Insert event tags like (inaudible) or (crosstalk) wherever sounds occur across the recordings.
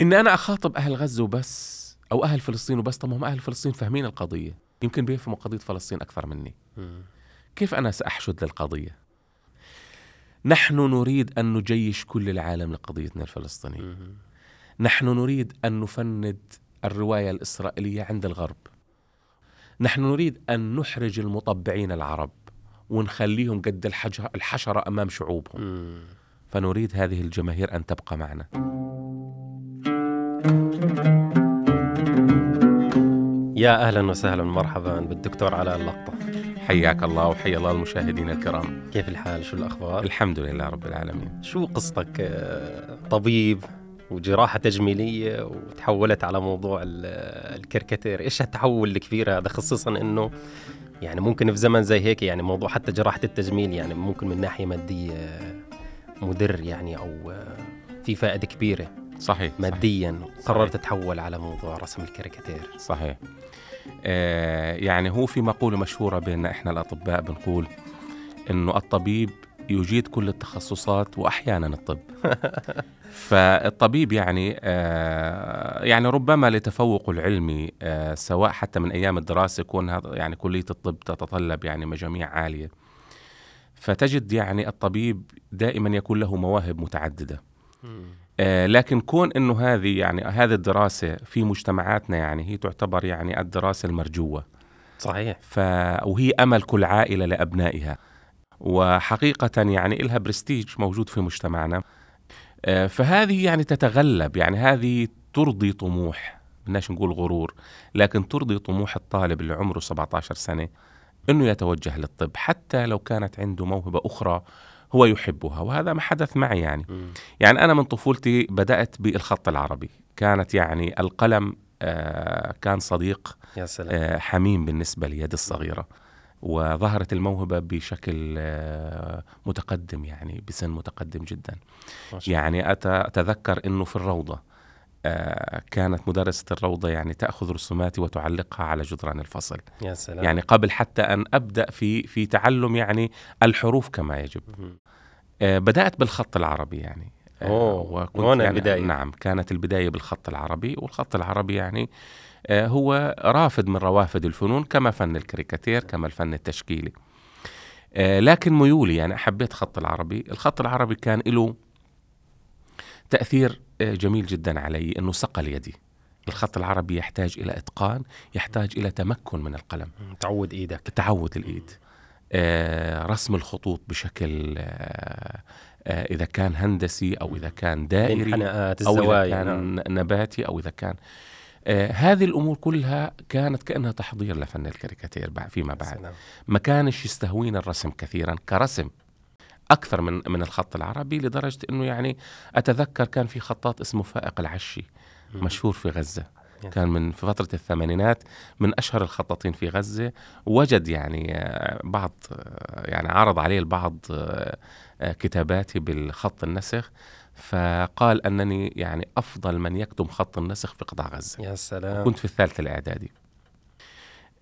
إن أنا أخاطب أهل غزة وبس أو أهل فلسطين وبس طب هم أهل فلسطين فاهمين القضية. يمكن بيفهموا قضية فلسطين أكثر مني. كيف أنا سأحشد للقضية؟ نحن نريد أن نجيش كل العالم لقضيتنا الفلسطينية. نحن نريد أن نفند الرواية الإسرائيلية عند الغرب. نحن نريد أن نحرج المطبعين العرب ونخليهم قد الحجر الحشرة أمام شعوبهم. فنريد هذه الجماهير أن تبقى معنا. يا أهلا وسهلا مرحبا بالدكتور علاء اللقطه حياك الله وحيا الله المشاهدين الكرام. كيف الحال؟ شو الأخبار؟ الحمد لله رب العالمين. شو قصتك؟ آه، طبيب وجراحة تجميلية وتحولت على موضوع ال- الكركاتير إيش التحول الكبير هذا؟ خصوصا أنه يعني ممكن في زمن زي هيك يعني موضوع حتى جراحة التجميل يعني ممكن من ناحية مادية مدر يعني أو آه، في فائدة كبيرة. صحيح ماديا قررت تتحول على موضوع رسم الكاريكاتير. صحيح. آه يعني هو في مقولة مشهورة بيننا إحنا الأطباء بنقول إنه الطبيب يجيد كل التخصصات وأحيانا الطب. (laughs) فالطبيب يعني آه يعني ربما لتفوقه العلمي آه سواء حتى من أيام الدراسة يكون يعني كلية الطب تتطلب يعني مجاميع عالية. فتجد يعني الطبيب دائما يكون له مواهب متعددة. آه، لكن كون إنه هذه يعني هذه الدراسة في مجتمعاتنا يعني هي تعتبر يعني الدراسة المرجوة. صحيح. ف وهي أمل كل عائلة لأبنائها. وحقيقة يعني لها برستيج موجود في مجتمعنا. آه، فهذه يعني تتغلب. يعني هذه ترضي طموح. بدناش نقول غرور. لكن ترضي طموح الطالب اللي عمره 17 سنة إنه يتوجه للطب. حتى لو كانت عنده موهبة أخرى هو يحبها وهذا ما حدث معي يعني. مم. يعني أنا من طفولتي بدأت بالخط العربي. كانت يعني القلم آه، كان صديق يا سلام. آه، حميم بالنسبة لي يدي الصغيرة. وظهرت الموهبة بشكل آه، متقدم يعني بسن متقدم جدا. ما شاء الله. يعني أت- أتذكر أنه في الروضة كانت مدرسة الروضة يعني تأخذ رسوماتي وتعلقها على جدران الفصل. يا سلام. يعني قبل حتى أن أبدأ في في تعلم يعني الحروف كما يجب. مم. آه، بدأت بالخط العربي يعني. آه، أوه، هون يعني البداية. نعم كانت البداية بالخط العربي والخط العربي يعني آه، هو رافد من روافد الفنون كما فن الكاريكاتير كما الفن التشكيلي. لكن ميولي يعني حبيت خط العربي. الخط العربي كان له تأثير جميل جدا علي أنه صقل يدي. الخط العربي يحتاج إلى إتقان يحتاج إلى تمكن من القلم. تعود إيدك. تعود الإيد. آه، رسم الخطوط بشكل آه، آه، إذا كان هندسي أو إذا كان دائري الانحناءات أو إذا الزوايا نعم. كان نباتي أو إذا كان آه، هذه الأمور كلها كانت كأنها تحضير لفن الكاريكاتير فيما بعد سلام. ما كانش يستهوين الرسم كثيرا كرسم أكثر من من الخط العربي لدرجة إنه يعني أتذكر كان في خطاط اسمه فائق العشي. مشهور في غزة كان من في فترة الثمانينات من أشهر الخطاطين في غزة. وجد يعني آه، بعض آه، يعني عرض عليه البعض آه، كتاباتي بالخط النسخ. فقال أنني يعني أفضل من يكتب خط النسخ في قطاع غزة. يا سلام. كنت في الثالث الإعدادي.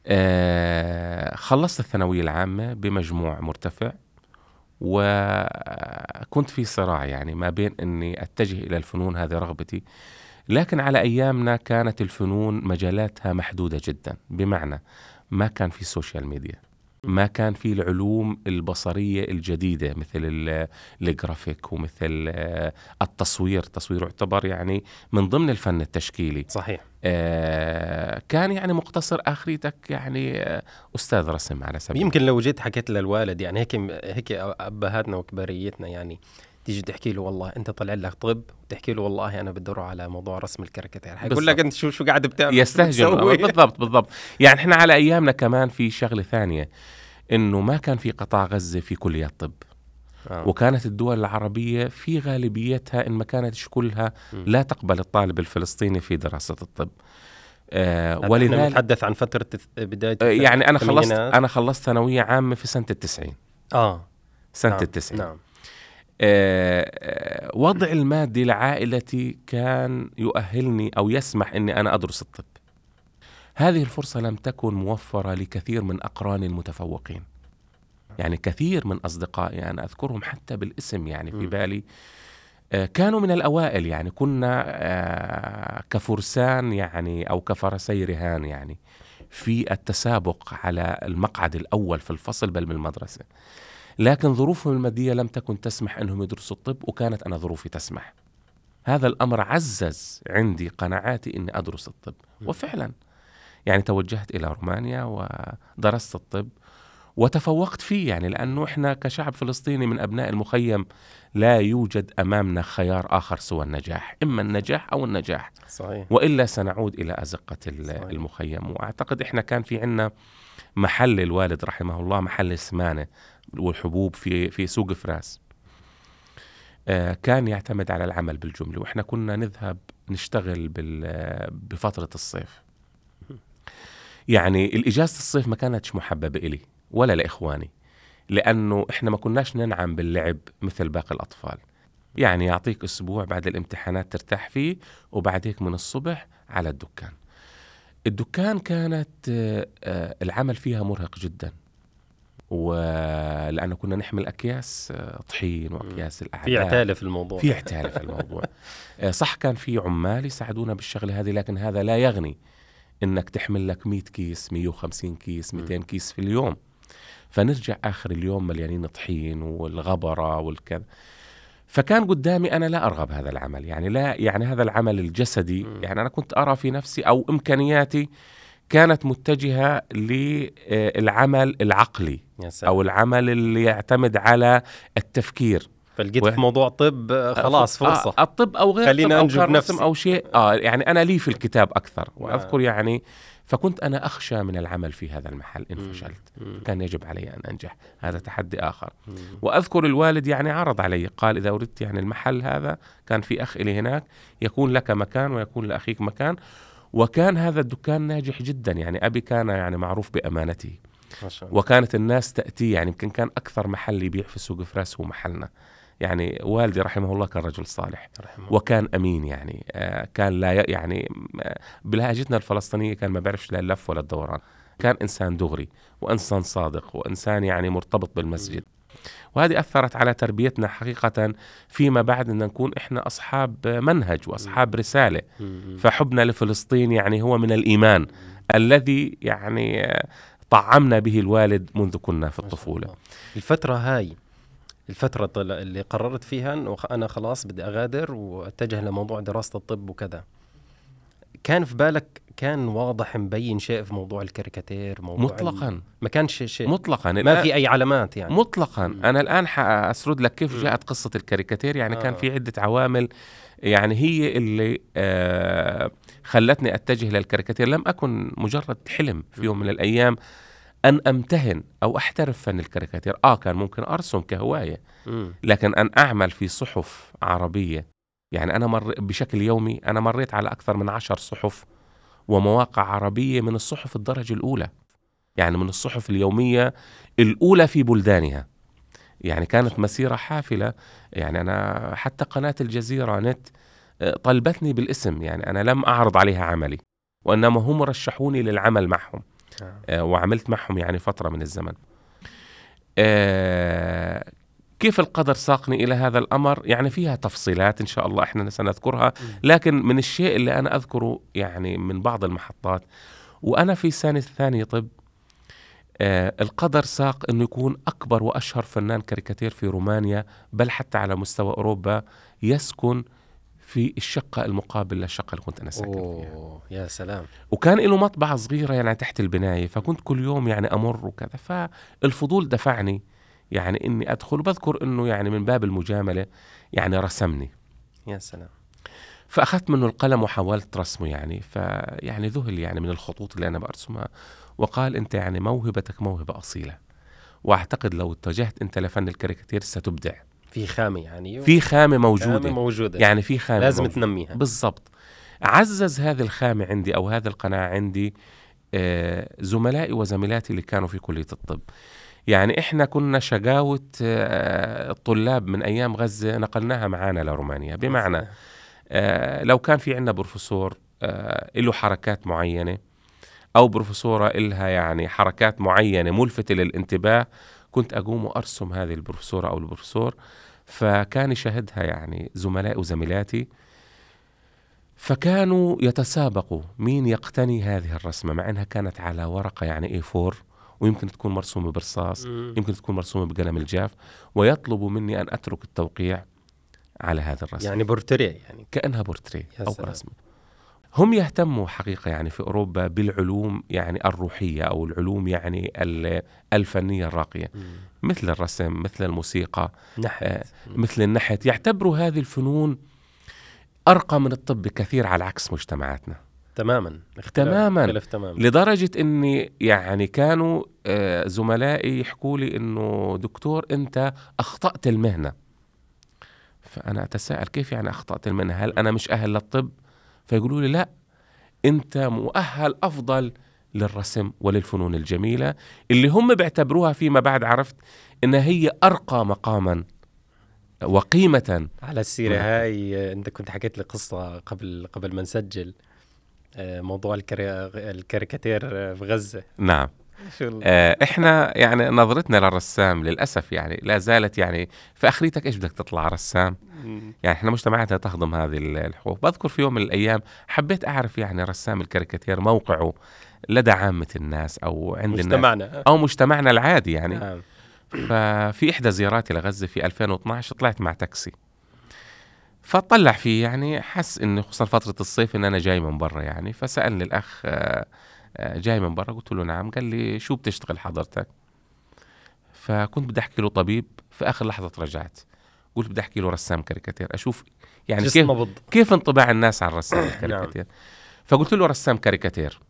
آه خلصت الثانوية العامة بمجموع مرتفع. وكنت في صراع يعني ما بين أني أتجه إلى الفنون هذه رغبتي لكن على أيامنا كانت الفنون مجالاتها محدودة جدا. بمعنى ما كان في social media ما كان في العلوم البصرية الجديدة مثل ال- الجرافيك ومثل آه، التصوير. التصوير يعتبر يعني من ضمن الفن التشكيلي. صحيح. آه، كان يعني مقتصر آخريتك يعني آه، أستاذ رسم على سبيل. يمكن لو جيت حكيت للوالد يعني هيك هيك أبهاتنا وكباريتنا يعني تيجي تحكي له والله أنت طلع لك طب وتحكي له والله أنا بدي أروح على موضوع رسم الكاريكاتير حيقول لك. أنت شو شو قاعد بتعمل يستهجن؟ بالضبط بالضبط يعني إحنا على أيامنا كمان في شغلة ثانية إنه ما كان في قطاع غزة في كليات طب آه. وكانت الدول العربية في غالبيتها إن ما كانتش كلها مم. لا تقبل الطالب الفلسطيني في دراسة الطب آه ولذلك نتحدث عن فترة الث- بداية آه، يعني أنا خلصت. أنا خلصت ثانوية عامة في سنة التسعين آه سنة نعم. التسعين نعم آه، آه، وضع المادي لعائلتي كان يؤهلني أو يسمح إني أنا أدرس الطب. هذه الفرصة لم تكن موفرة لكثير من أقراني المتفوقين. يعني كثير من أصدقائي أنا أذكرهم حتى بالاسم يعني في. بالي آه، كانوا من الأوائل يعني كنا آه، كفرسان يعني أو كفرسي رهان يعني في التسابق على المقعد الأول في الفصل بل من المدرسة لكن ظروفهم المادية لم تكن تسمح أنهم يدرسوا الطب وكانت أنا ظروفي تسمح. هذا الأمر عزز عندي قناعاتي أني أدرس الطب. وفعلا يعني توجهت إلى رومانيا ودرست الطب وتفوقت فيه يعني لأنه إحنا كشعب فلسطيني من أبناء المخيم لا يوجد أمامنا خيار آخر سوى النجاح إما النجاح أو النجاح. صحيح. وإلا سنعود إلى أزقة صحيح. المخيم. وأعتقد إحنا كان في عنا محل الوالد رحمه الله محل السمانة والحبوب في في سوق فراس. آه، كان يعتمد على العمل بالجملة وإحنا كنا نذهب نشتغل بفترة الصيف. يعني الإجازة الصيف ما كانتش محببة إلي ولا لإخواني لأنه إحنا ما كناش ننعم باللعب مثل باقي الأطفال. يعني يعطيك أسبوع بعد الامتحانات ترتاح فيه وبعد هيك من الصبح على الدكان. الدكان كانت آه، آه، العمل فيها مرهق جدا. ولأنه كنا نحمل أكياس آه، طحين وأكياس الأعلاف. في عتالة في الموضوع. في عتالة في الموضوع. (laughs) آه، صح كان في عمال يساعدونا بالشغله هذه لكن هذا لا يغني إنك تحمل لك 100 كيس 150 كيس 200 كيس في اليوم. فنرجع آخر اليوم مليانين طحين والغبرة والكذا. فكان قدامي أنا لا أرغب هذا العمل يعني لا يعني هذا العمل الجسدي. يعني أنا كنت أرى في نفسي أو إمكانياتي كانت متجهة للعمل العقلي أو العمل اللي يعتمد على التفكير فلقيت و- في موضوع طب آه، خلاص فرصة آه الطب أو غير خلينا طب أو بنفسي. رسم أو شيء آه يعني أنا لي في الكتاب أكثر نعم. وأذكر يعني فكنت أنا أخشى من العمل في هذا المحل إن. فشلت. كان يجب علي أن أنجح هذا تحدي آخر. وأذكر الوالد يعني عرض علي قال إذا أردت يعني المحل هذا كان في أخ لي هناك يكون لك مكان ويكون لأخيك مكان وكان هذا الدكان ناجح جدا. يعني أبي كان يعني معروف بامانته ما شاء الله. وكانت الناس تأتي يعني يمكن كان أكثر محل يبيع في سوق فراس هو محلنا. يعني والدي رحمه الله كان رجل صالح. رحمه. وكان أمين يعني. آه، كان لا يعني آه، بلهجتنا الفلسطينية كان ما بيعرفش لا اللف ولا الدوران. كان إنسان دغري وإنسان صادق وإنسان يعني مرتبط بالمسجد. وهذه أثرت على تربيتنا حقيقة فيما بعد أن نكون إحنا أصحاب منهج وأصحاب رسالة. فحبنا لفلسطين يعني هو من الإيمان الذي يعني طعمنا به الوالد منذ كنا في الطفولة. الفترة هاي الفترة اللي قررت فيها انه خ- أنا خلاص بدي أغادر وأتجه لموضوع دراسة الطب وكذا كان في بالك كان واضح مبين شيء في موضوع الكاريكاتير موضوع ال- مطلقا ما كانش شيء مطلقا ما في أي علامات يعني مطلقا مم. أنا الآن حاسرد لك كيف. جاءت قصة الكاريكاتير يعني كان آه. في عدة عوامل يعني هي اللي آه خلتني أتجه للكاريكاتير لم أكن مجرد حلم في يوم من الأيام أن أمتهن أو أحترف فن الكاريكاتير آه كان ممكن أرسم كهواية. لكن أن أعمل في صحف عربية يعني أنا مر بشكل يومي أنا مريت على أكثر من عشر صحف ومواقع عربية من الصحف الدرجة الأولى. يعني من الصحف اليومية الأولى في بلدانها. يعني كانت مسيرة حافلة. يعني أنا حتى قناة الجزيرة نت آه، طلبتني بالاسم. يعني أنا لم أعرض عليها عملي. وإنما هم رشحوني للعمل معهم. آه. آه، وعملت معهم يعني فترة من الزمن. آه، كيف القدر ساقني إلى هذا الأمر؟ يعني فيها تفصيلات إن شاء الله إحنا سنذكرها. لكن من الشيء اللي أنا أذكره يعني من بعض المحطات وأنا في سنة ثانية طب آه القدر ساق أنه يكون أكبر وأشهر فنان كاريكاتير في رومانيا بل حتى على مستوى أوروبا يسكن في الشقة المقابل للشقة اللي كنت أنا ساكن فيها. أوه يا سلام. وكان له مطبعة صغيرة يعني تحت البناية فكنت كل يوم يعني أمر وكذا فالفضول دفعني يعني إني أدخل وبذكر إنه يعني من باب المجاملة يعني رسمني. يا سلام. فأخذت منه القلم وحاولت رسمه يعني فيعني ذهل يعني من الخطوط اللي أنا برسمها وقال أنت يعني موهبتك موهبة أصيلة. وأعتقد لو اتجهت أنت لفن الكاريكاتير ستبدع. في خامة يعني. في خامة خامة موجودة. موجودة. يعني في خامة لازم موجودة. تنميها. بالضبط. عزز هذه الخامة عندي أو هذه القناعة عندي آه، زملائي وزميلاتي اللي كانوا في كلية الطب. يعني إحنا كنا شقاوة آه، الطلاب من أيام غزة نقلناها معانا لرومانيا. بمعنى آه، لو كان في عندنا بروفيسور آه، له حركات معينة أو بروفيسورة إلها يعني حركات معينة ملفتة للانتباه كنت أقوم وأرسم هذه البروفيسورة أو البروفيسور. فكان يشاهدها يعني زملائي وزميلاتي. فكانوا يتسابقوا مين يقتني هذه الرسمة مع أنها كانت على ورقة يعني A4 ويمكن تكون مرسومة برصاص مم. يمكن تكون مرسومة بقلم الجاف ويطلبوا مني أن أترك التوقيع على هذه الرسمة يعني بورتريه يعني. كأنها بورتريه سلام. رسمة هم يهتموا حقيقة يعني في أوروبا بالعلوم يعني الروحية أو العلوم يعني ال- الفنية الراقية. مثل الرسم مثل الموسيقى نحت. آه، مثل النحت. يعتبروا هذه الفنون أرقى من الطب بكثير على عكس مجتمعاتنا. تماما اختلاف تماماً. اختلاف تماما. لدرجة أني يعني كانوا آه، زملائي يحكوا لي أنه دكتور أنت أخطأت المهنة. فأنا أتساءل كيف يعني أخطأت المهنة؟ هل أنا مش أهل للطب؟ فيقولوا لي لا أنت مؤهل أفضل للرسم وللفنون الجميلة اللي هم بيعتبروها فيما بعد عرفت؟ أنها هي أرقى مقاما وقيمة. على السيرة. هاي آه، أنت كنت حكيت لي قصة قبل قبل ما نسجل. موضوع الكري... الكاريكاتير آه، في غزة. نعم. آه، إحنا يعني نظرتنا للرسام للأسف يعني لا زالت يعني في اخريتك إيش بدك تطلع رسام. يعني إحنا مجتمعاتنا تهضم هذه ال- الحقوق بذكر في يوم من الأيام حبيت أعرف يعني رسام الكاريكاتير موقعه لدى عامة الناس أو عند الناس مجتمعنا. أو مجتمعنا العادي يعني. نعم. ففي إحدى زياراتي لغزة في 2012 طلعت مع تاكسي. فطلع فيه يعني حس إنه خصوصا فترة الصيف إن أنا جاي من برا يعني. فسألني الأخ آه، آه، جاي من برا. قلت له نعم. قال لي شو بتشتغل حضرتك؟ فكنت بدي أحكي له طبيب. في آخر لحظة رجعت. قلت بدي أحكي له رسام كاريكاتير. أشوف يعني كيف نبض كيف انطباع الناس عن رسام (coughs) الكاريكاتير فقلت له رسام كاريكاتير.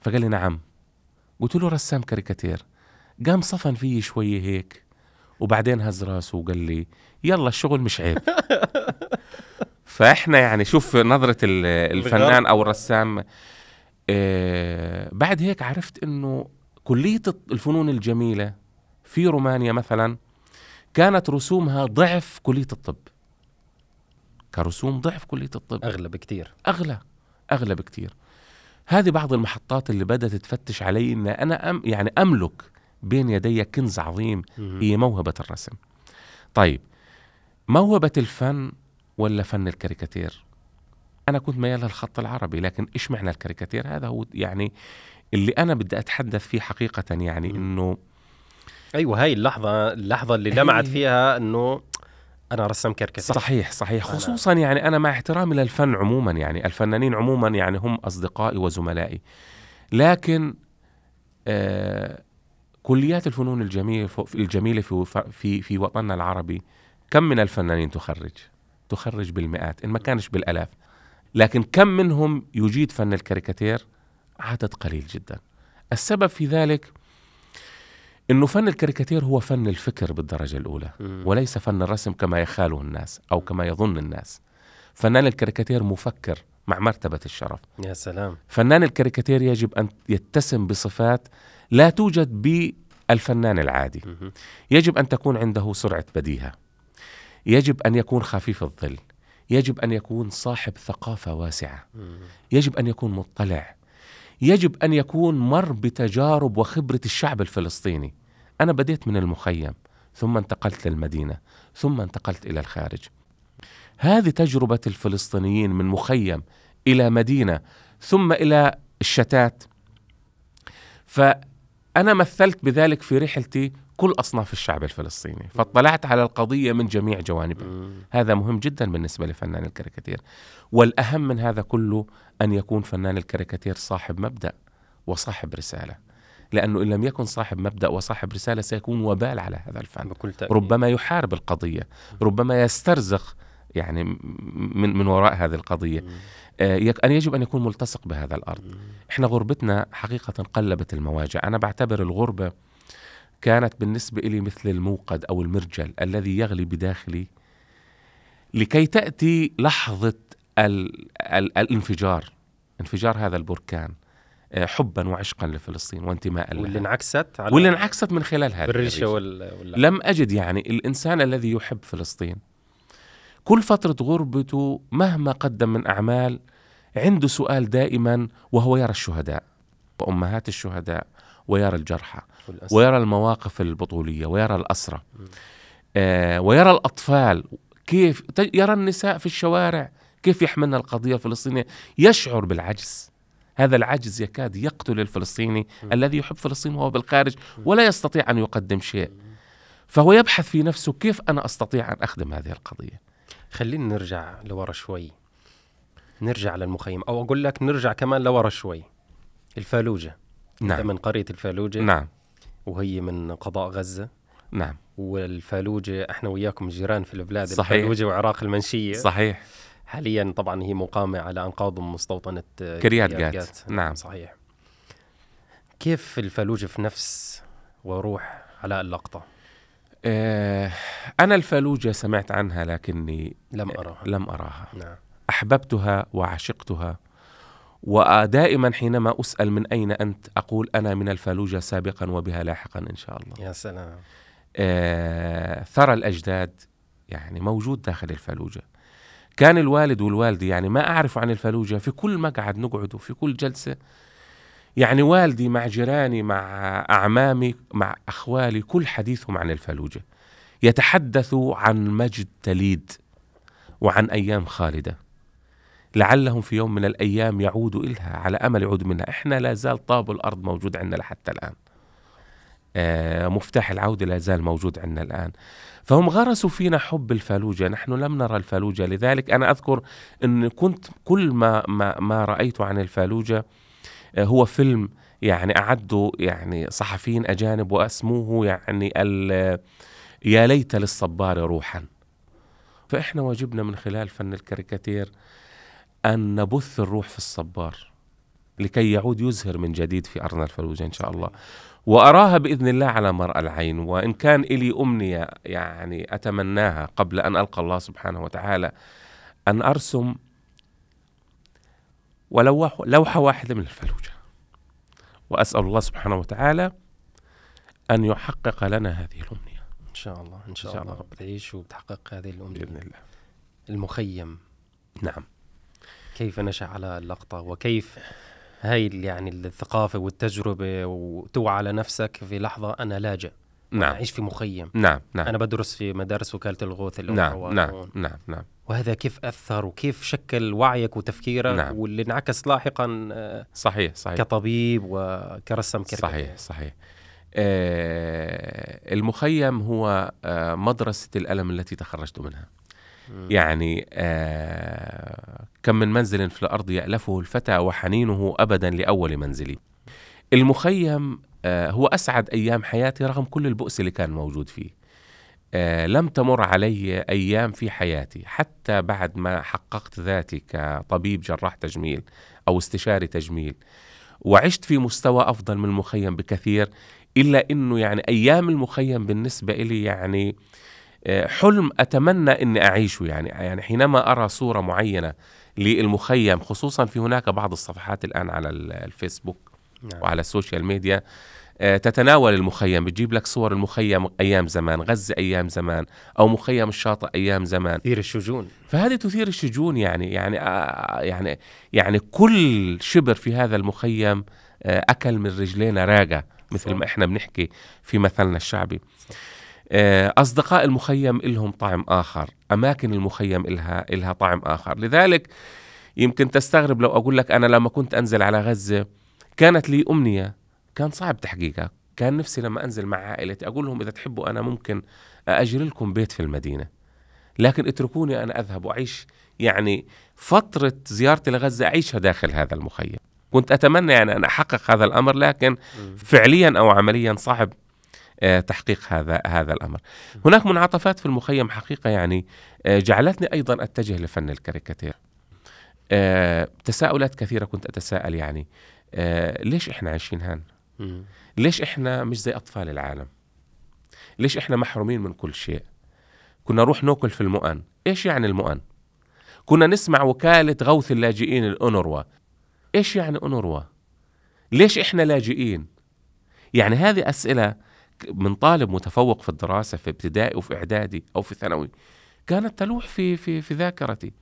فقال لي نعم. قلت له رسام كاريكاتير. قام صفن فيي شوية هيك. وبعدين هز راسه وقال لي يلا الشغل مش عيب. (laughs) فإحنا يعني شوف نظرة ال- الفنان أو الرسام آه بعد هيك عرفت إنه كلية الفنون الجميلة في رومانيا مثلا كانت رسومها ضعف كلية الطب. كرسوم ضعف كلية الطب. أغلى بكتير. أغلى أغلى بكتير. هذه بعض المحطات اللي بدأت تفتش علي إن أنا أم يعني أملك بين يدي كنز عظيم. هي موهبة الرسم. طيب موهبة الفن ولا فن الكاريكاتير؟ أنا كنت ميال للخط العربي لكن إيش معنى الكاريكاتير؟ هذا هو يعني اللي أنا بدي أتحدث فيه حقيقة يعني. إنه أيوه هاي اللحظة اللحظة اللي لمعت فيها إنه أنا رسام كاريكاتير. صحيح صحيح. أنا- خصوصا يعني أنا مع احترامي للفن عموما يعني الفنانين عموما يعني هم أصدقائي وزملائي. لكن آه كليات الفنون الجميله الجميلة في في في وطننا العربي كم من الفنانين تخرج؟ تخرج بالمئات إن ما كانش بالألاف. لكن كم منهم يجيد فن الكاريكاتير؟ عدد قليل جدا. السبب في ذلك إنه فن الكاريكاتير هو فن الفكر بالدرجة الأولى. وليس فن الرسم كما يخاله الناس أو كما يظن الناس. فنان الكاريكاتير مفكر مع مرتبة الشرف. يا سلام. فنان الكاريكاتير يجب أن يتسم بصفات لا توجد بالفنان العادي. يجب أن تكون عنده سرعة بديهة. يجب أن يكون خفيف الظل. يجب أن يكون صاحب ثقافة واسعة. مم. يجب أن يكون مطلع. يجب أن يكون مر بتجارب وخبرة الشعب الفلسطيني. أنا بديت من المخيم ثم انتقلت للمدينة ثم انتقلت إلى الخارج. هذه تجربة الفلسطينيين من مخيم إلى مدينة ثم إلى الشتات. فانا مثلت بذلك في رحلتي كل أصناف الشعب الفلسطيني فاطلعت على القضية من جميع جوانبها. هذا مهم جدا بالنسبة لفنان الكاريكاتير. والأهم من هذا كله أن يكون فنان الكاريكاتير صاحب مبدأ وصاحب رسالة. لأنه إن لم يكن صاحب مبدأ وصاحب رسالة سيكون وبال على هذا الفن. بكل ربما يحارب القضية ربما يسترزق يعني من من وراء هذه القضية مم. آه، أن يجب أن يكون ملتصق بهذا الأرض مم. إحنا غربتنا حقيقة قلبت المواجع أنا بعتبر الغربة كانت بالنسبة لي مثل الموقد أو المرجل الذي يغلي بداخلي لكي تأتي لحظة ال ال الانفجار انفجار هذا البركان آه، حبا وعشقا لفلسطين وانتماء واللي لها انعكست على واللي انعكست من خلال هذه بالريشة الريشة. وال لم أجد يعني الإنسان الذي يحب فلسطين كل فترة غربته مهما قدم من أعمال عنده سؤال دائما وهو يرى الشهداء وأمهات الشهداء ويرى الجرحى. ويرى المواقف البطولية ويرى الأسرة. آه ويرى الأطفال. كيف؟ يرى النساء في الشوارع. كيف يحملنا القضية الفلسطينية؟ يشعر بالعجز. هذا العجز يكاد يقتل الفلسطيني م. الذي يحب فلسطين وهو بالخارج ولا يستطيع أن يقدم شيء. فهو يبحث في نفسه كيف أنا أستطيع أن أخدم هذه القضية. خلينا نرجع لورا شوي. نرجع للمخيم. أو أقول لك نرجع كمان لورا شوي. الفالوجة. نعم. من قرية الفالوجة. نعم. وهي من قضاء غزة. نعم. والفالوجة إحنا وياكم جيران في البلاد صحيح. الفالوجة وعراق المنشية. صحيح. حاليا طبعا هي مقامة على أنقاض مستوطنة كريات كريات جات. نعم. صحيح. كيف الفالوجة في نفس وروح علاء اللقطة؟ آه أنا الفالوجة سمعت عنها لكني لم أراها. لم أراها. نعم. أحببتها وعشقتها ودائما حينما أسأل من أين أنت أقول أنا من الفالوجة سابقا وبها لاحقا إن شاء الله. يا سلام. آه ثرى الأجداد يعني موجود داخل الفالوجة كان الوالد والوالدة يعني ما أعرف عن الفالوجة في كل مقعد نقعد وفي كل جلسة يعني والدي مع جيراني مع أعمامي مع أخوالي كل حديثهم عن الفالوجة. يتحدثوا عن مجد تليد وعن أيام خالدة. لعلهم في يوم من الأيام يعودوا إلها على أمل يعودوا منها. إحنا لا زال طاب الأرض موجود عندنا لحتى الآن. آه، مفتاح العودة لا زال موجود عندنا الآن. فهم غرسوا فينا حب الفالوجة. نحن لم نرى الفالوجة. لذلك أنا أذكر أن كنت كل ما, ما, ما رأيت عن الفالوجة آه، هو فيلم يعني أعده يعني صحفيين أجانب وأسموه يعني يا ليت للصبار روحا. فإحنا واجبنا من خلال فن الكاريكاتير أن نبث الروح في الصبار لكي يعود يزهر من جديد في أرضنا الفلوجة إن شاء الله. وأراها بإذن الله على مرأى العين. وإن كان إلي أمنية يعني أتمناها قبل أن ألقى الله سبحانه وتعالى أن أرسم ولو وح- لوحة واحدة من الفلوجة. وأسأل الله سبحانه وتعالى أن يحقق لنا هذه الأمنية. إن شاء الله إن شاء, إن شاء الله, الله. بتعيش وبتحقق هذه الأمنية. بإذن الله. المخيم. نعم. كيف نشأ على اللقطة؟ وكيف هاي يعني الثقافة والتجربة وتوعى على نفسك في لحظة أنا لاجئ؟ نعم. أعيش في مخيم. نعم نعم. أنا بدرس في مدارس وكالة الغوث اللي نعم. نعم نعم نعم. وهذا كيف أثر وكيف شكل وعيك وتفكيرك نعم. واللي انعكس لاحقا آه، صحيح صحيح. كطبيب وكرسم كاريكاتير صحيح صحيح. آه المخيم هو آه مدرسة الألم التي تخرجت منها. مم. يعني آه كم من منزل في الأرض يألفه الفتى وحنينه أبدا لأول منزلي. المخيم آه هو أسعد أيام حياتي رغم كل البؤس اللي كان موجود فيه. آه لم تمر علي أيام في حياتي حتى بعد ما حققت ذاتي كطبيب جراح تجميل أو استشاري تجميل وعشت في مستوى أفضل من المخيم بكثير إلا أنه يعني أيام المخيم بالنسبة إلي يعني آه، حلم أتمنى أني أعيشه يعني يعني حينما أرى صورة معينة للمخيم خصوصا في هناك بعض الصفحات الآن على ال- الفيسبوك نعم. وعلى ال social media آه، تتناول المخيم بتجيب لك صور المخيم أيام زمان غزة أيام زمان أو مخيم الشاطئ أيام زمان. كثير الشجون. فهذه تثير الشجون يعني يعني آه، يعني يعني كل شبر في هذا المخيم آه، أكل من رجلينا راقة مثل. ما إحنا بنحكي في مثلنا الشعبي. آه، أصدقاء المخيم لهم طعم آخر أماكن المخيم إلها إلها طعم آخر. لذلك يمكن تستغرب لو أقول لك أنا لما كنت أنزل على غزة كانت لي أمنية. كان صعب تحقيقها كان نفسي لما أنزل مع عائلتي أقول لهم إذا تحبوا أنا ممكن اجري لكم بيت في المدينة لكن اتركوني أنا أذهب وأعيش يعني فترة زيارتي لغزة أعيشها داخل هذا المخيم كنت أتمنى يعني أن أحقق هذا الأمر لكن فعليا أو عمليا صعب آه، تحقيق هذا هذا الأمر. هناك منعطفات في المخيم حقيقة يعني آه، جعلتني أيضا أتجه لفن الكاريكاتير. آه، تساؤلات كثيرة كنت أتساءل يعني ليش إحنا عايشين هان؟ ليش إحنا مش زي أطفال العالم؟ ليش إحنا محرومين من كل شيء؟ كنا نروح نأكل في المؤن، إيش يعني المؤن؟ كنا نسمع وكالة غوث اللاجئين الأونروا إيش يعني أونروا؟ ليش إحنا لاجئين؟ يعني هذه أسئلة من طالب متفوق في الدراسة في ابتدائي وفي إعدادي أو في ثانوي كانت تلوح في في في ذاكرتي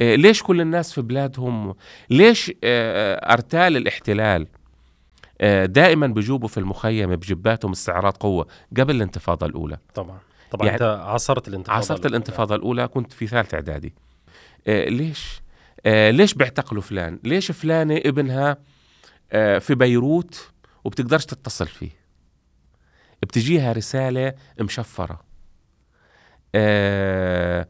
إيه ليش كل الناس في بلادهم ليش آه، أرتال الاحتلال آه، دائما بيجوبوا في المخيم بجباتهم استعراض قوة قبل الانتفاضة الأولى. طبعا. طبعا يعني أنت عاصرت الانتفاضة عاصرت الأولى. الانتفاضة الأولى كنت في ثالث إعدادي. آه ليش؟ آه ليش بيعتقلوا فلان؟ ليش فلانة ابنها آه في بيروت وبتقدرش تتصل فيه؟ بتجيها رسالة مشفرة. آه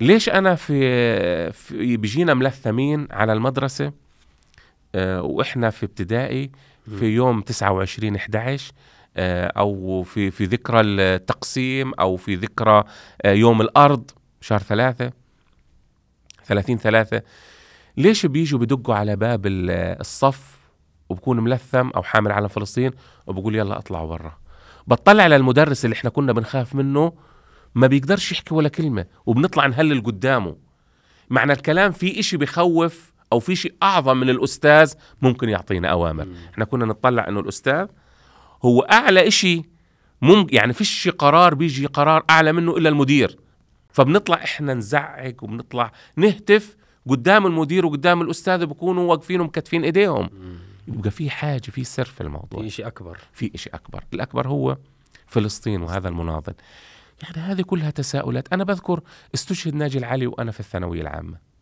ليش أنا في, في بيجينا ملثمين على المدرسة؟ آه وإحنا في ابتدائي في يوم 29 11 آه أو في في ذكرى التقسيم أو في ذكرى آه يوم الأرض شهر ثلاثة 30 ثلاثة. ليش بيجوا بدقوا على باب الصف وبكون ملثم أو حامل علم فلسطين؟ وبقول يلا اطلعوا برا بطلع على المدرس اللي إحنا كنا بنخاف منه ما بيقدرش يحكي ولا كلمة وبنطلع نهلل قدامه. معنى الكلام في إشي بخوف أو في شيء أعظم من الأستاذ ممكن يعطينا أوامر. م. إحنا كنا نطلع أنه الأستاذ هو أعلى إشي ممكن يعني فيش قرار بيجي قرار أعلى منه إلا المدير. فبنطلع إحنا نزعق وبنطلع نهتف قدام المدير وقدام الأستاذ بكونوا واقفين ومكتفين إيديهم. يبقى في حاجة في سر في الموضوع. في شيء أكبر. في شيء أكبر. الأكبر هو فلسطين وهذا المناضل. يعني هذه كلها تساؤلات. أنا بذكر استشهد ناجي العلي وأنا في الثانوية العامة.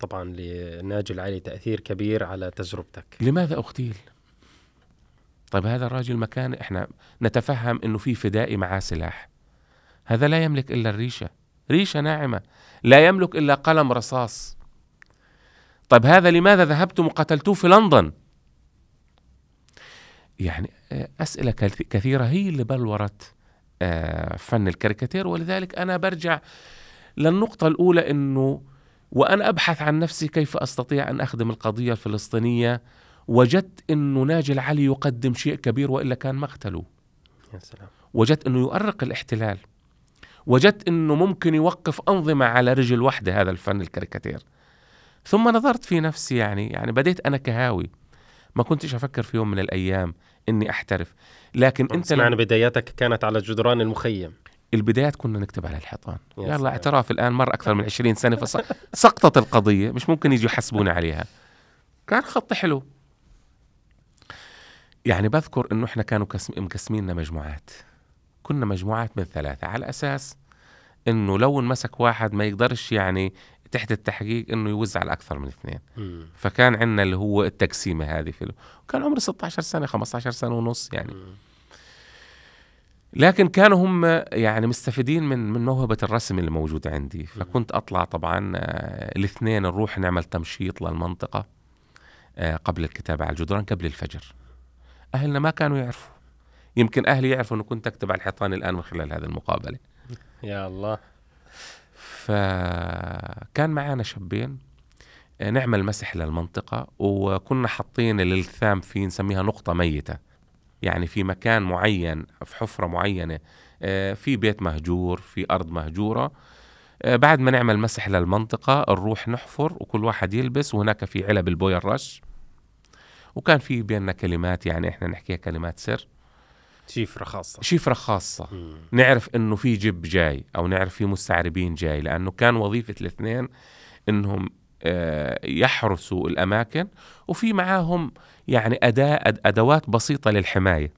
طبعا لناجي العلي تأثير كبير على تجربتك. لماذا اغتيل؟ طيب هذا الراجل مكان إحنا نتفهم إنه في فدائي معاه سلاح. هذا لا يملك إلا الريشة. ريشة ناعمة. لا يملك إلا قلم رصاص. طيب هذا لماذا ذهبتم وقتلتوه في لندن؟ يعني آه، أسئلة كثيرة هي اللي بلورت آه، فن الكاريكاتير ولذلك أنا برجع للنقطة الأولى أنه وأنا أبحث عن نفسي كيف أستطيع أن أخدم القضية الفلسطينية. وجدت أنه ناجي العلي يقدم شيء كبير وإلا كان مقتله. يا سلام. وجدت أنه يؤرق الاحتلال. وجدت أنه ممكن يوقف أنظمة على رجل واحدة هذا الفن الكاريكاتير. ثم نظرت في نفسي يعني يعني بديت أنا كهاوي. ما كنتش أفكر في يوم من الأيام إني أحترف. لكن أنت سمعنا بداياتك كانت على جدران المخيم. البدايات كنا نكتب على الحيطان. يلا اعتراف الآن مر أكثر من 20 سنة فسقطت القضية مش ممكن يجوا يحسبونا عليها. كان خط حلو. يعني بذكر إنه إحنا كانوا مقسميننا مجموعات. كنا مجموعات من ثلاثة على أساس إنه لو انمسك واحد ما يقدرش يعني تحت التحقيق إنه يوزع على أكثر من اثنين. فكان عندنا اللي هو التقسيمة هذه في كان عمري 16 سنة 15 سنة ونص يعني. مم. لكن كانوا هم يعني مستفيدين من من موهبة الرسم اللي موجوده عندي. فكنت أطلع طبعا آه، الاثنين نروح نعمل تمشيط للمنطقة آه، قبل الكتابة على الجدران قبل الفجر. أهلنا ما كانوا يعرفوا. يمكن أهلي يعرفوا إنه كنت أكتب على الحيطان الآن من خلال هذه المقابلة. (laughs) يا الله. فكان معانا شابين آه، نعمل مسح للمنطقة وكنا حاطين الالتثام في نسميها نقطة ميتة. يعني في مكان معين في حفرة معينة آه، في بيت مهجور في أرض مهجورة. آه، بعد ما نعمل مسح للمنطقة نروح نحفر وكل واحد يلبس وهناك في علب البويا الرش. وكان في بيننا كلمات يعني إحنا نحكيها كلمات سر. شفرة خاصة. شفرة خاصة. مم. نعرف إنه في جب جاي أو نعرف في مستعربين جاي لأنه كان وظيفة الاثنين إنهم آه، يحرسوا الأماكن وفي معاهم يعني اداة أدوات بسيطة للحماية.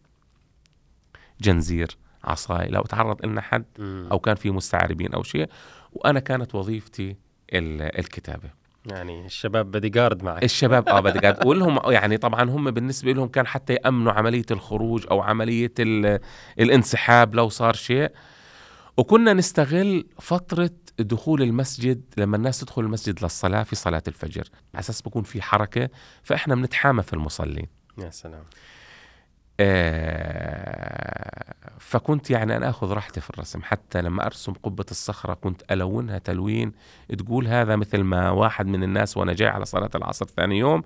جنزير عصاي لو تعرض لنا حد أو كان في مستعربين أو شيء وأنا كانت وظيفتي الكتابة. يعني الشباب بدي جارد معك. الشباب آه بدي جارد (laughs) ولهم يعني طبعا هم بالنسبة لهم كان حتى يأمنوا عملية الخروج أو عملية الانسحاب لو صار شيء. وكنا نستغل فترة دخول المسجد لما الناس تدخل المسجد للصلاة في صلاة الفجر على أساس بكون في حركة فإحنا بنتحامى في المصلين. يا سلام. آه فكنت يعني أنا أخذ راحتي في الرسم. حتى لما أرسم قبة الصخرة كنت ألونها تلوين تقول هذا مثل ما واحد من الناس وأنا جاي على صلاة العصر ثاني يوم.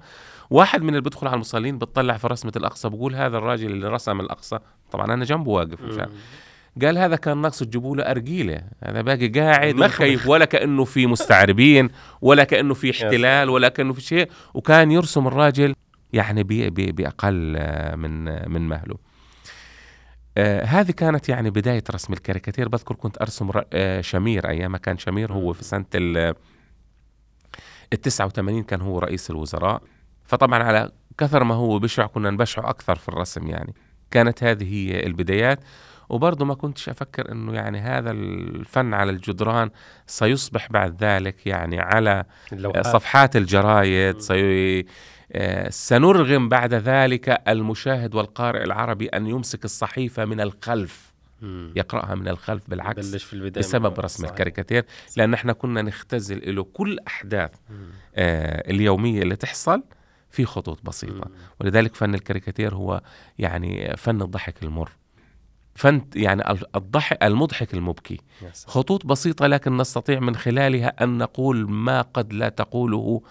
واحد من اللي بدخل على المصلين بتطلع في رسمة الأقصى بقول هذا الراجل اللي رسم الأقصى. طبعا أنا جنبه واقف مشان قال هذا كان ناقص تجيبوا له أرجيلة. هذا باقي قاعد مخيف ولا كأنه في مستعربين ولا كأنه في احتلال ولا كأنه في شيء. وكان يرسم الراجل يعني بأقل من من مهله. آه هذه كانت يعني بداية رسم الكاريكاتير. بذكر كنت أرسم آه شمير. أيام كان شمير هو في سنة ال 89 كان هو رئيس الوزراء. فطبعا على كثر ما هو بشع كنا نبشعه أكثر في الرسم يعني. كانت هذه هي البدايات. وبرضه ما كنتش أفكر أنه يعني هذا الفن على الجدران سيصبح بعد ذلك يعني على اللوحات. صفحات الجرايد سي... آه، سنرغم بعد ذلك المشاهد والقارئ العربي أن يمسك الصحيفة من الخلف مم. يقرأها من الخلف بالعكس بلش في البداية بسبب رسم صحيح. الكاريكاتير لأن إحنا كنا نختزل له كل أحداث. آه، اليومية اللي تحصل في خطوط بسيطة مم. ولذلك فن الكاريكاتير هو يعني فن الضحك المر فن يعني الضحك المضحك المبكي. خطوط بسيطة لكن نستطيع من خلالها أن نقول ما قد لا تقوله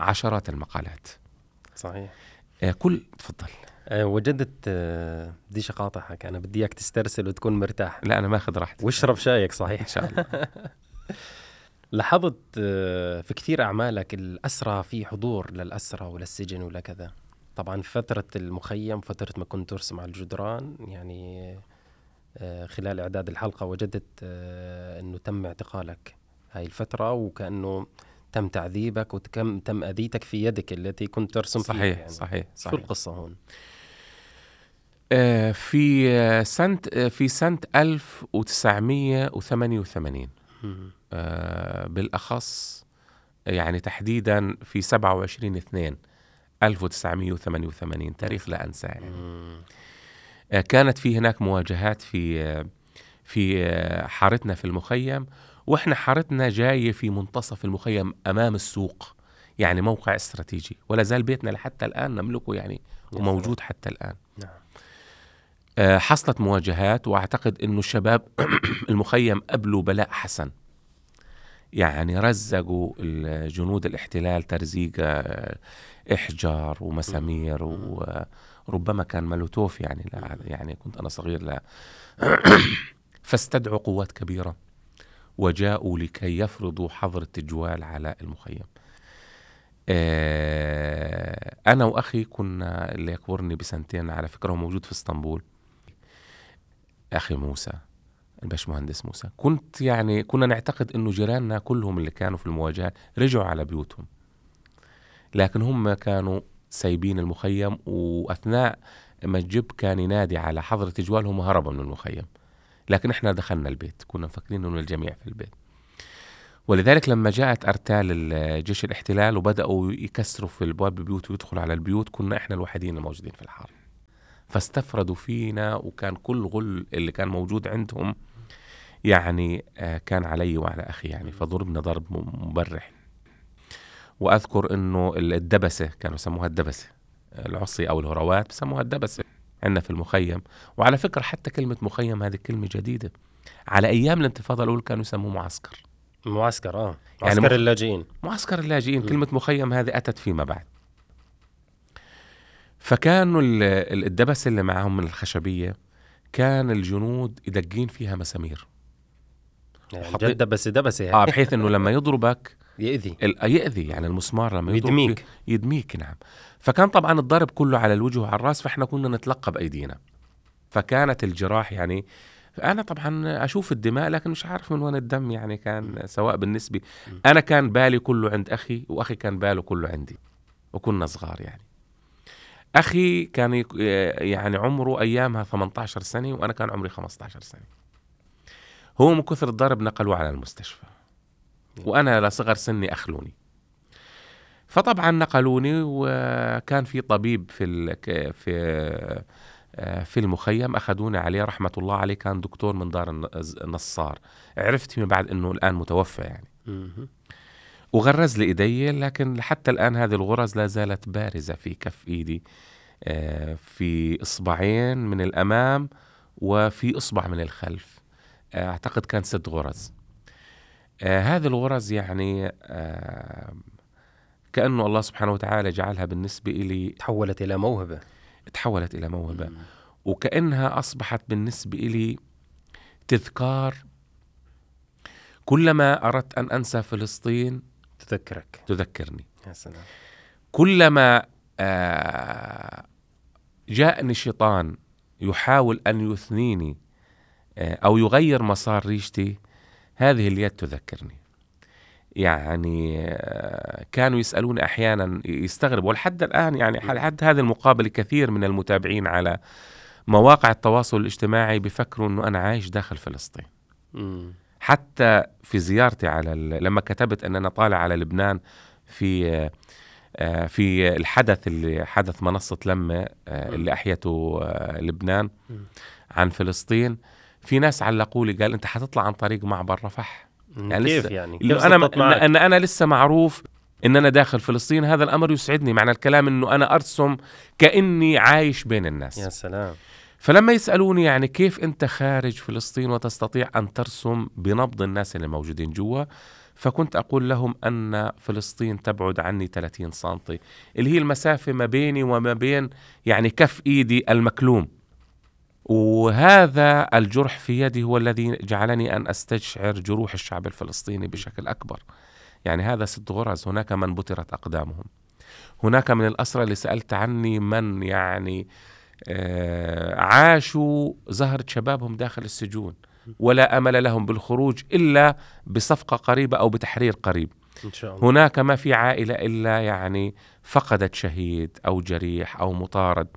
عشرات المقالات. صحيح. آه، كل تفضل. أه وجدت أه بديش اقاطعك أنا بدي إياك تسترسل وتكون مرتاح. لا أنا ماخذ راحتي. واشرب شايك صحيح. إن شاء الله. (laughs) لاحظت آه، في كثير أعمالك الأسرى في حضور للأسرى وللسجن ولا كذا طبعا فترة المخيم فترة ما كنت ترسم على الجدران يعني آه، خلال إعداد الحلقة وجدت آه، أنه تم اعتقالك هاي الفترة وكأنه تم تعذيبك وتم تم أذيتك في يدك التي كنت ترسم فيها صحيح يعني. صحيح شو صحيح القصة هون؟ آه، في آه، سنة آه، في سنة 1988 مم. آه، بالأخص يعني تحديدا في 27 2 1988 تاريخ لا أنساه يعني. آه، كانت في هناك مواجهات في آه، في آه، حارتنا في المخيم وإحنا حارتنا جاية في منتصف المخيم أمام السوق يعني موقع استراتيجي ولا زال بيتنا لحتى الآن نملكه يعني وموجود حتى الآن. نعم. حصلت مواجهات وأعتقد إنه الشباب (clears throat) المخيم قبلوا بلاء حسن. يعني رزقوا الجنود الاحتلال ترزيقة آه، إحجار ومسامير وربما كان مولوتوف يعني لا يعني كنت أنا صغير لا. (clears throat) فاستدعوا قوات كبيرة وجاءوا لكي يفرضوا حظر التجوال على المخيم. آه، أنا وأخي كنا اللي يكبرني بسنتين على فكرة هو موجود في إسطنبول أخي موسى. الباشمهندس موسى. كنت يعني كنا نعتقد إنه جيراننا كلهم اللي كانوا في المواجهات رجعوا على بيوتهم. لكن هم كانوا سايبين المخيم وأثناء ما الجب كان ينادي على حظر التجوال هم هربوا من المخيم. لكن إحنا دخلنا البيت كنا مفكرين إنه الجميع في البيت. ولذلك لما جاءت أرتال جيش الاحتلال وبدأوا يكسروا في الابواب البيوت ويدخلوا على البيوت كنا إحنا الوحيدين الموجودين في الحارة. فاستفردوا فينا وكان كل غل اللي كان موجود عندهم يعني آه، كان علي وعلى أخي يعني فضربنا ضرب مبرح. وأذكر إنه الدبسة كانوا يسموها الدبسة. العصي أو الهروات بسموها الدبسة. عندنا في المخيم. وعلى فكرة حتى كلمة مخيم هذه كلمة جديدة. على أيام الانتفاضة الأولى كانوا يسموه معسكر. معسكر آه. يعني معسكر مخ- اللاجئين. معسكر اللاجئين. م. كلمة مخيم هذه أتت فيما بعد. فكانوا ال- ال- الدبس اللي معهم من الخشبية كان الجنود يدقين فيها مسامير. يعني وحطيت- جد دبس دبسه آه يعني. بحيث إنه لما يضربك (laughs) يأذي. ال- يأذي يعني المسمار لما يضرب يدميك. يدميك نعم. فكان طبعا الضرب كله على الوجه وعلى الرأس فإحنا كنا نتلقى بايدينا فكانت الجراح يعني أنا طبعا أشوف الدماء لكن مش عارف من وين الدم يعني كان سواء بالنسبة. أنا كان بالي كله عند أخي وأخي كان باله كله عندي وكنا صغار يعني. أخي كان يعني عمره أيامها 18 سنة وأنا كان عمري 15 سنة. هو من كثر الضرب نقلوه على المستشفى. وأنا لصغر سني أخلوني. فطبعا نقلوني وكان في طبيب في في آه، في المخيم أخذوني عليه رحمة الله عليه كان دكتور من دار الن- النصار. عرفت فيما بعد إنه الآن متوفى يعني. وغرز لي إيدي لكن حتى الآن هذه الغرز لا زالت بارزة في كف إيدي آه، في إصبعين من الأمام وفي إصبع من الخلف. أعتقد كان ست غرز. آه، هذه الغرز يعني آه، كأنه الله سبحانه وتعالى جعلها بالنسبة لي تحولت إلى موهبة. تحولت إلى موهبة. مم. وكأنها أصبحت بالنسبة لي تذكار. كلما أردت أن أنسى فلسطين تذكرك. تذكرني. يا سلام. كلما آه، جاءني شيطان يحاول أن يثنيني آه، أو يغير مسار ريشتي هذه اليد تذكرني يعني آه، كانوا يسألوني أحيانا يستغرب ولحد الآن يعني لحد هذه المقابلة كثير من المتابعين على مواقع التواصل الاجتماعي بفكروا إنه أنا عايش داخل فلسطين. حتى في زيارتي على ال... لما كتبت ان أنا طالع على لبنان في آه، في الحدث اللي حدث منصة لمة. اللي أحيته لبنان. عن فلسطين في ناس علقوا لي قال أنت حتطلع عن طريق معبر رفح يعني كيف لسه- يعني؟ كيف إن معك؟ أن أنا لسه معروف إن أنا داخل فلسطين هذا الأمر يسعدني معنى الكلام إنه أنا أرسم كأني عايش بين الناس يا سلام فلما يسألوني يعني كيف أنت خارج فلسطين وتستطيع أن ترسم بنبض الناس اللي موجودين جوا فكنت أقول لهم أن فلسطين تبعد عني 30 سنتي اللي هي المسافة ما بيني وما بين يعني كف إيدي المكلوم وهذا الجرح في يدي هو الذي جعلني أن أستشعر جروح الشعب الفلسطيني بشكل أكبر. يعني هذا ست غرز هناك من بترت أقدامهم. هناك من الأسرى اللي سألت عني من يعني آه، عاشوا زهرة شبابهم داخل السجون. ولا أمل لهم بالخروج إلا بصفقة قريبة أو بتحرير قريب. إن شاء الله. هناك ما في عائلة إلا يعني فقدت شهيد أو جريح أو مطارد.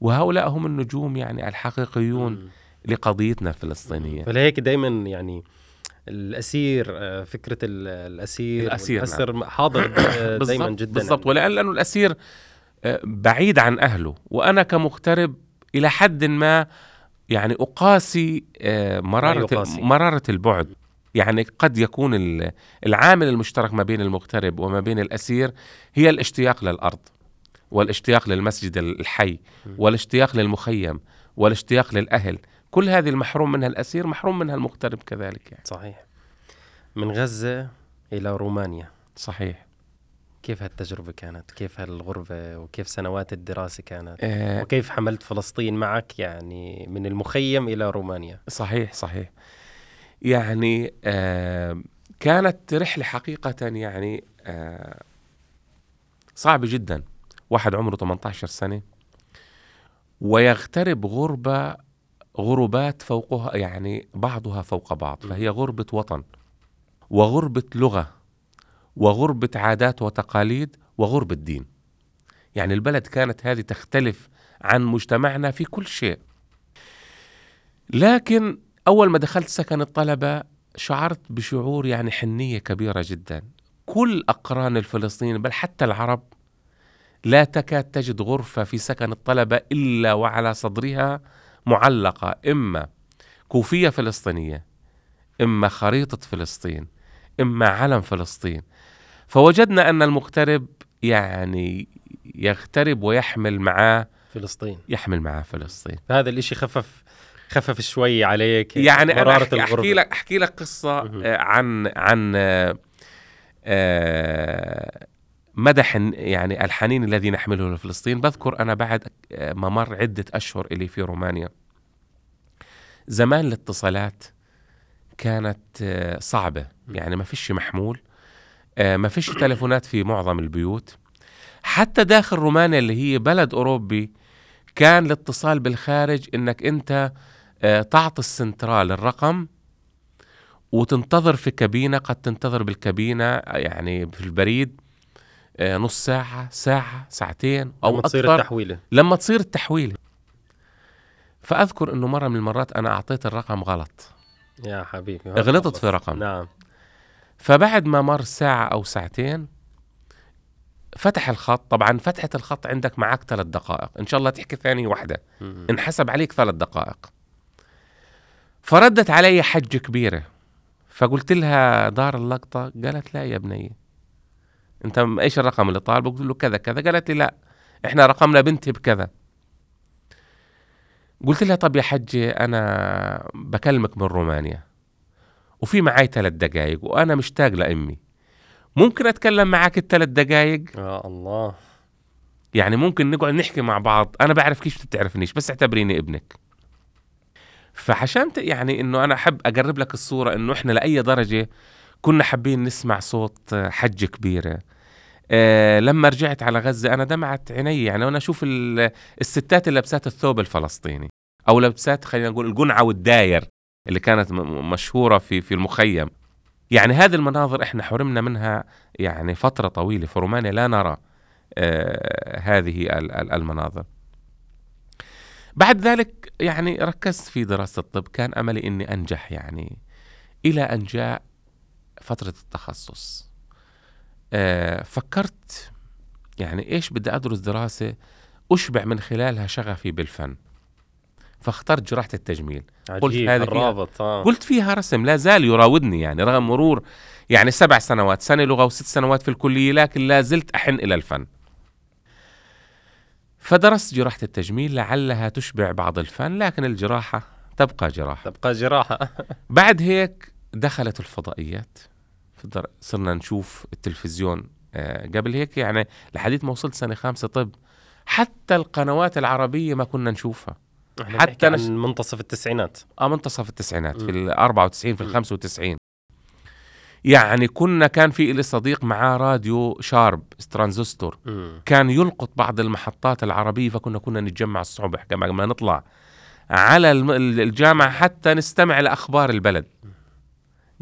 وهؤلاء هم النجوم يعني الحقيقيون مم. لقضيتنا الفلسطينية فلهيك دائما يعني الأسير آه، فكرة ال- الأسير الأسير، والأسر حاضر دائما (coughs) بالضبط جدا بالضبط. ولأن لأنه الأسير آه، بعيد عن أهله وأنا كمغترب إلى حد ما يعني أقاسي آه، مرارة يقاسي؟ مرارة البعد. يعني قد يكون ال- العامل المشترك ما بين المغترب وما بين الأسير هي الاشتياق للأرض. والاشتياق للمسجد الحي والاشتياق للمخيم والاشتياق للأهل. كل هذه المحروم منها الأسير محروم منها المغترب كذلك يعني. صحيح. من غزة إلى رومانيا. صحيح. كيف هالتجربة كانت؟ كيف هالغربة؟ وكيف سنوات الدراسة كانت؟ آه وكيف حملت فلسطين معك يعني من المخيم إلى رومانيا؟ صحيح صحيح. يعني آه كانت رحلة حقيقة يعني آه صعبة جدا. واحد عمره 18 سنة ويغترب غربة غربات فوقها يعني بعضها فوق بعض فهي غربة وطن وغربة لغة وغربة عادات وتقاليد وغربة دين. يعني البلد كانت هذه تختلف عن مجتمعنا في كل شيء. لكن أول ما دخلت سكن الطلبة شعرت بشعور يعني حنية كبيرة جدا. كل أقران الفلسطينيين بل حتى العرب لا تكاد تجد غرفة في سكن الطلبة إلا وعلى صدرها معلقة إما كوفية فلسطينية إما خريطة فلسطين إما علم فلسطين فوجدنا أن المغترب يعني يغترب ويحمل معاه فلسطين يحمل معاه فلسطين هذا الإشي خفف خفف شوي عليك يعني مرارة احكي, الغربة. أحكي لك أحكي لك مهم. آه، عن عن آه، حن يعني الحنين الذي نحمله لفلسطين. بذكر أنا بعد آه، ما مر عدة أشهر إلي في رومانيا. زمان الاتصالات كانت آه، صعبة. يعني ما فيش محمول آه، ما فيش تلفونات في معظم البيوت. حتى داخل رومانيا اللي هي بلد أوروبي كان الاتصال بالخارج إنك أنت آه، تعطي السنترال الرقم وتنتظر في كابينة قد تنتظر بالكابينة يعني في البريد. نص ساعة ساعة ساعتين أو لما تصير أكثر. التحويلة. لما تصير التحويل فأذكر أنه مرة من المرات أنا أعطيت الرقم غلط. يا حبيبي غلطت في رقم. نعم. فبعد ما مر ساعة أو ساعتين فتح الخط. طبعا فتحة الخط عندك معك ثلاث دقائق. إن شاء الله تحكي ثانية واحدة. مم. انحسب عليك ثلاث دقائق. فردت علي حجة كبيرة. فقلت لها دار اللقطة قالت لا يا بني. انت إيش الرقم اللي طالبه؟ قلت له كذا كذا. قالت لي لا إحنا رقمنا بنتي بكذا. قلت لها طب يا حجة أنا بكلمك من رومانيا وفي معي ثلاث دقائق وأنا مشتاق لأمي. ممكن أتكلم معك الثلاث دقائق يا الله. يعني ممكن نقعد نحكي مع بعض. أنا بعرف كيف بتعرفنيش بس اعتبريني ابنك. فعشان يعني إنه أنا أحب أقرب لك الصورة إنه إحنا لأي درجة كنا حابين نسمع صوت حجه كبيرة. أه لما رجعت على غزة أنا دمعت عيني. يعني وأنا أشوف ال- الستات اللي لابسات الثوب الفلسطيني أو لابسات خلينا نقول القنعة والداير اللي كانت م- م- مشهورة في في المخيم. يعني هذه المناظر إحنا حرمنا منها يعني فترة طويلة. في رومانيا لا نرى آه، هذه ال- ال- المناظر. بعد ذلك يعني ركزت في دراسة الطب. كان أملي أني أنجح يعني إلى أن جاء فترة التخصص. آه فكرت يعني إيش بدي أدرس دراسة أشبع من خلالها شغفي بالفن. فاخترت جراحة التجميل. قلت هذه الرابط آه. قلت فيها رسم لا زال يراودني يعني رغم مرور يعني سبع سنوات سنة لغة وست سنوات في الكلية لكن لا زلت أحن إلى الفن. فدرست جراحة التجميل لعلها تشبع بعض الفن لكن الجراحة تبقى جراحة. تبقى جراحة. (laughs) بعد هيك دخلت الفضائيات. صرنا نشوف التلفزيون آه، قبل هيك يعني لحديث ما وصلت سنة خامسة طب حتى القنوات العربية ما كنا نشوفها. حتى نش... منتصف التسعينات. آه منتصف التسعينات م. في ال 94 في ال 95 يعني كنا كان في لي صديق معاه راديو شارب ترانزستور. كان يلقط بعض المحطات العربية فكنا كنا نتجمع الصبح قبل ما نطلع. على الجامعة حتى نستمع لأخبار البلد.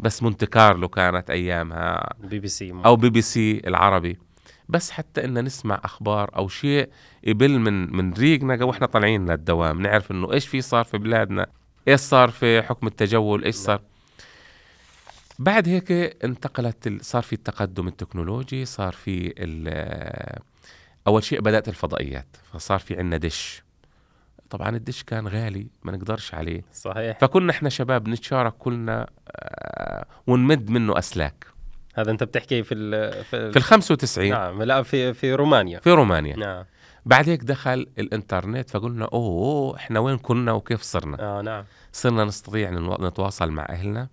بس مونت كارلو كانت أيامها بي بي سي أو بي بي سي العربي. بس حتى إن نسمع أخبار أو شيء يبل من من ريقنا وإحنا طالعين للدوام نعرف إنه إيش في صار في بلادنا إيش صار في حكم التجول إيش صار. بعد هيك انتقلت صار في التقدم التكنولوجي صار في أول شيء بدأت الفضائيات. فصار في عندنا دش. طبعا الدش كان غالي ما نقدرش عليه. صحيح. فكنا إحنا شباب نتشارك كلنا آه، ونمد منه أسلاك. هذا أنت بتحكي في ال في, في ال 95 نعم لا في في رومانيا. في رومانيا. نعم. بعد هيك دخل الإنترنت فقلنا أوه, أوه إحنا وين كنا وكيف صرنا؟ آه نعم. صرنا نستطيع نتواصل مع أهلنا.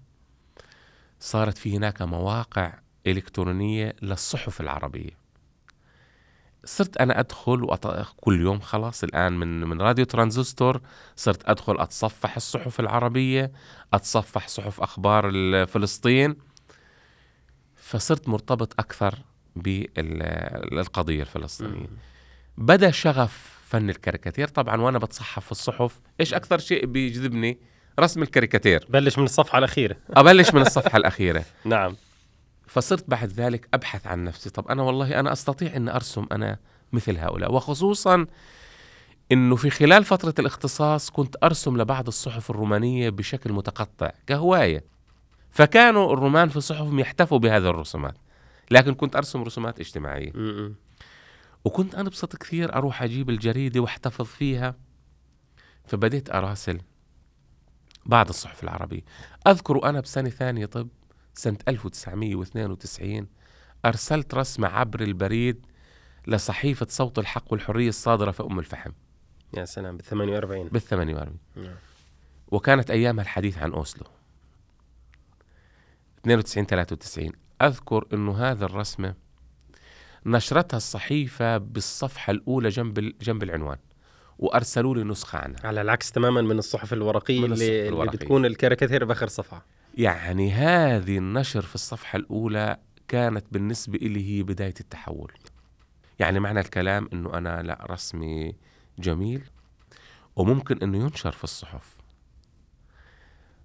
صارت في هناك مواقع إلكترونية للصحف العربية. صرت أنا أدخل وأط... كل يوم خلاص الآن من من راديو ترانزستور صرت أدخل أتصفح الصحف العربية أتصفح صحف أخبار فلسطين فصرت مرتبط أكثر بالقضية الفلسطينية. بدأ شغف فن الكاريكاتير طبعا وأنا بتصحف في الصحف. إيش أكثر شيء بيجذبني؟ رسم الكاريكاتير. بلش من الصفحة الأخيرة. أبلش من الصفحة الأخيرة. (laughs) نعم. فصرت بعد ذلك أبحث عن نفسي. طب أنا والله أنا أستطيع أن أرسم أنا مثل هؤلاء. وخصوصا إنه في خلال فترة الاختصاص كنت أرسم لبعض الصحف الرومانية بشكل متقطع كهواية. فكانوا الرومان في صحفهم يحتفوا بهذه الرسومات. لكن كنت أرسم رسومات اجتماعية. وكنت انبسط كثير أروح أجيب الجريدة واحتفظ فيها. فبديت أراسل بعض الصحف العربية. أذكر أنا بسنة ثانية طب سنة 1992 أرسلت رسمة عبر البريد لصحيفة صوت الحق والحرية الصادرة في أم الفحم. يا سلام بال 48 بال 48 نعم. وكانت أيامها الحديث عن أوسلو. 92 93 أذكر أنه هذا الرسمة نشرتها الصحيفة بالصفحة الأولى جنب جنب العنوان وأرسلوا لي نسخة عنها. على العكس تماما من الصحف الورقية من اللي, الورقية. اللي بتكون الكاريكاتير بآخر صفحة. يعني هذه النشر في الصفحة الأولى كانت بالنسبة لي هي بداية التحول. يعني معنى الكلام إنه أنا لا رسمي جميل وممكن إنه ينشر في الصحف.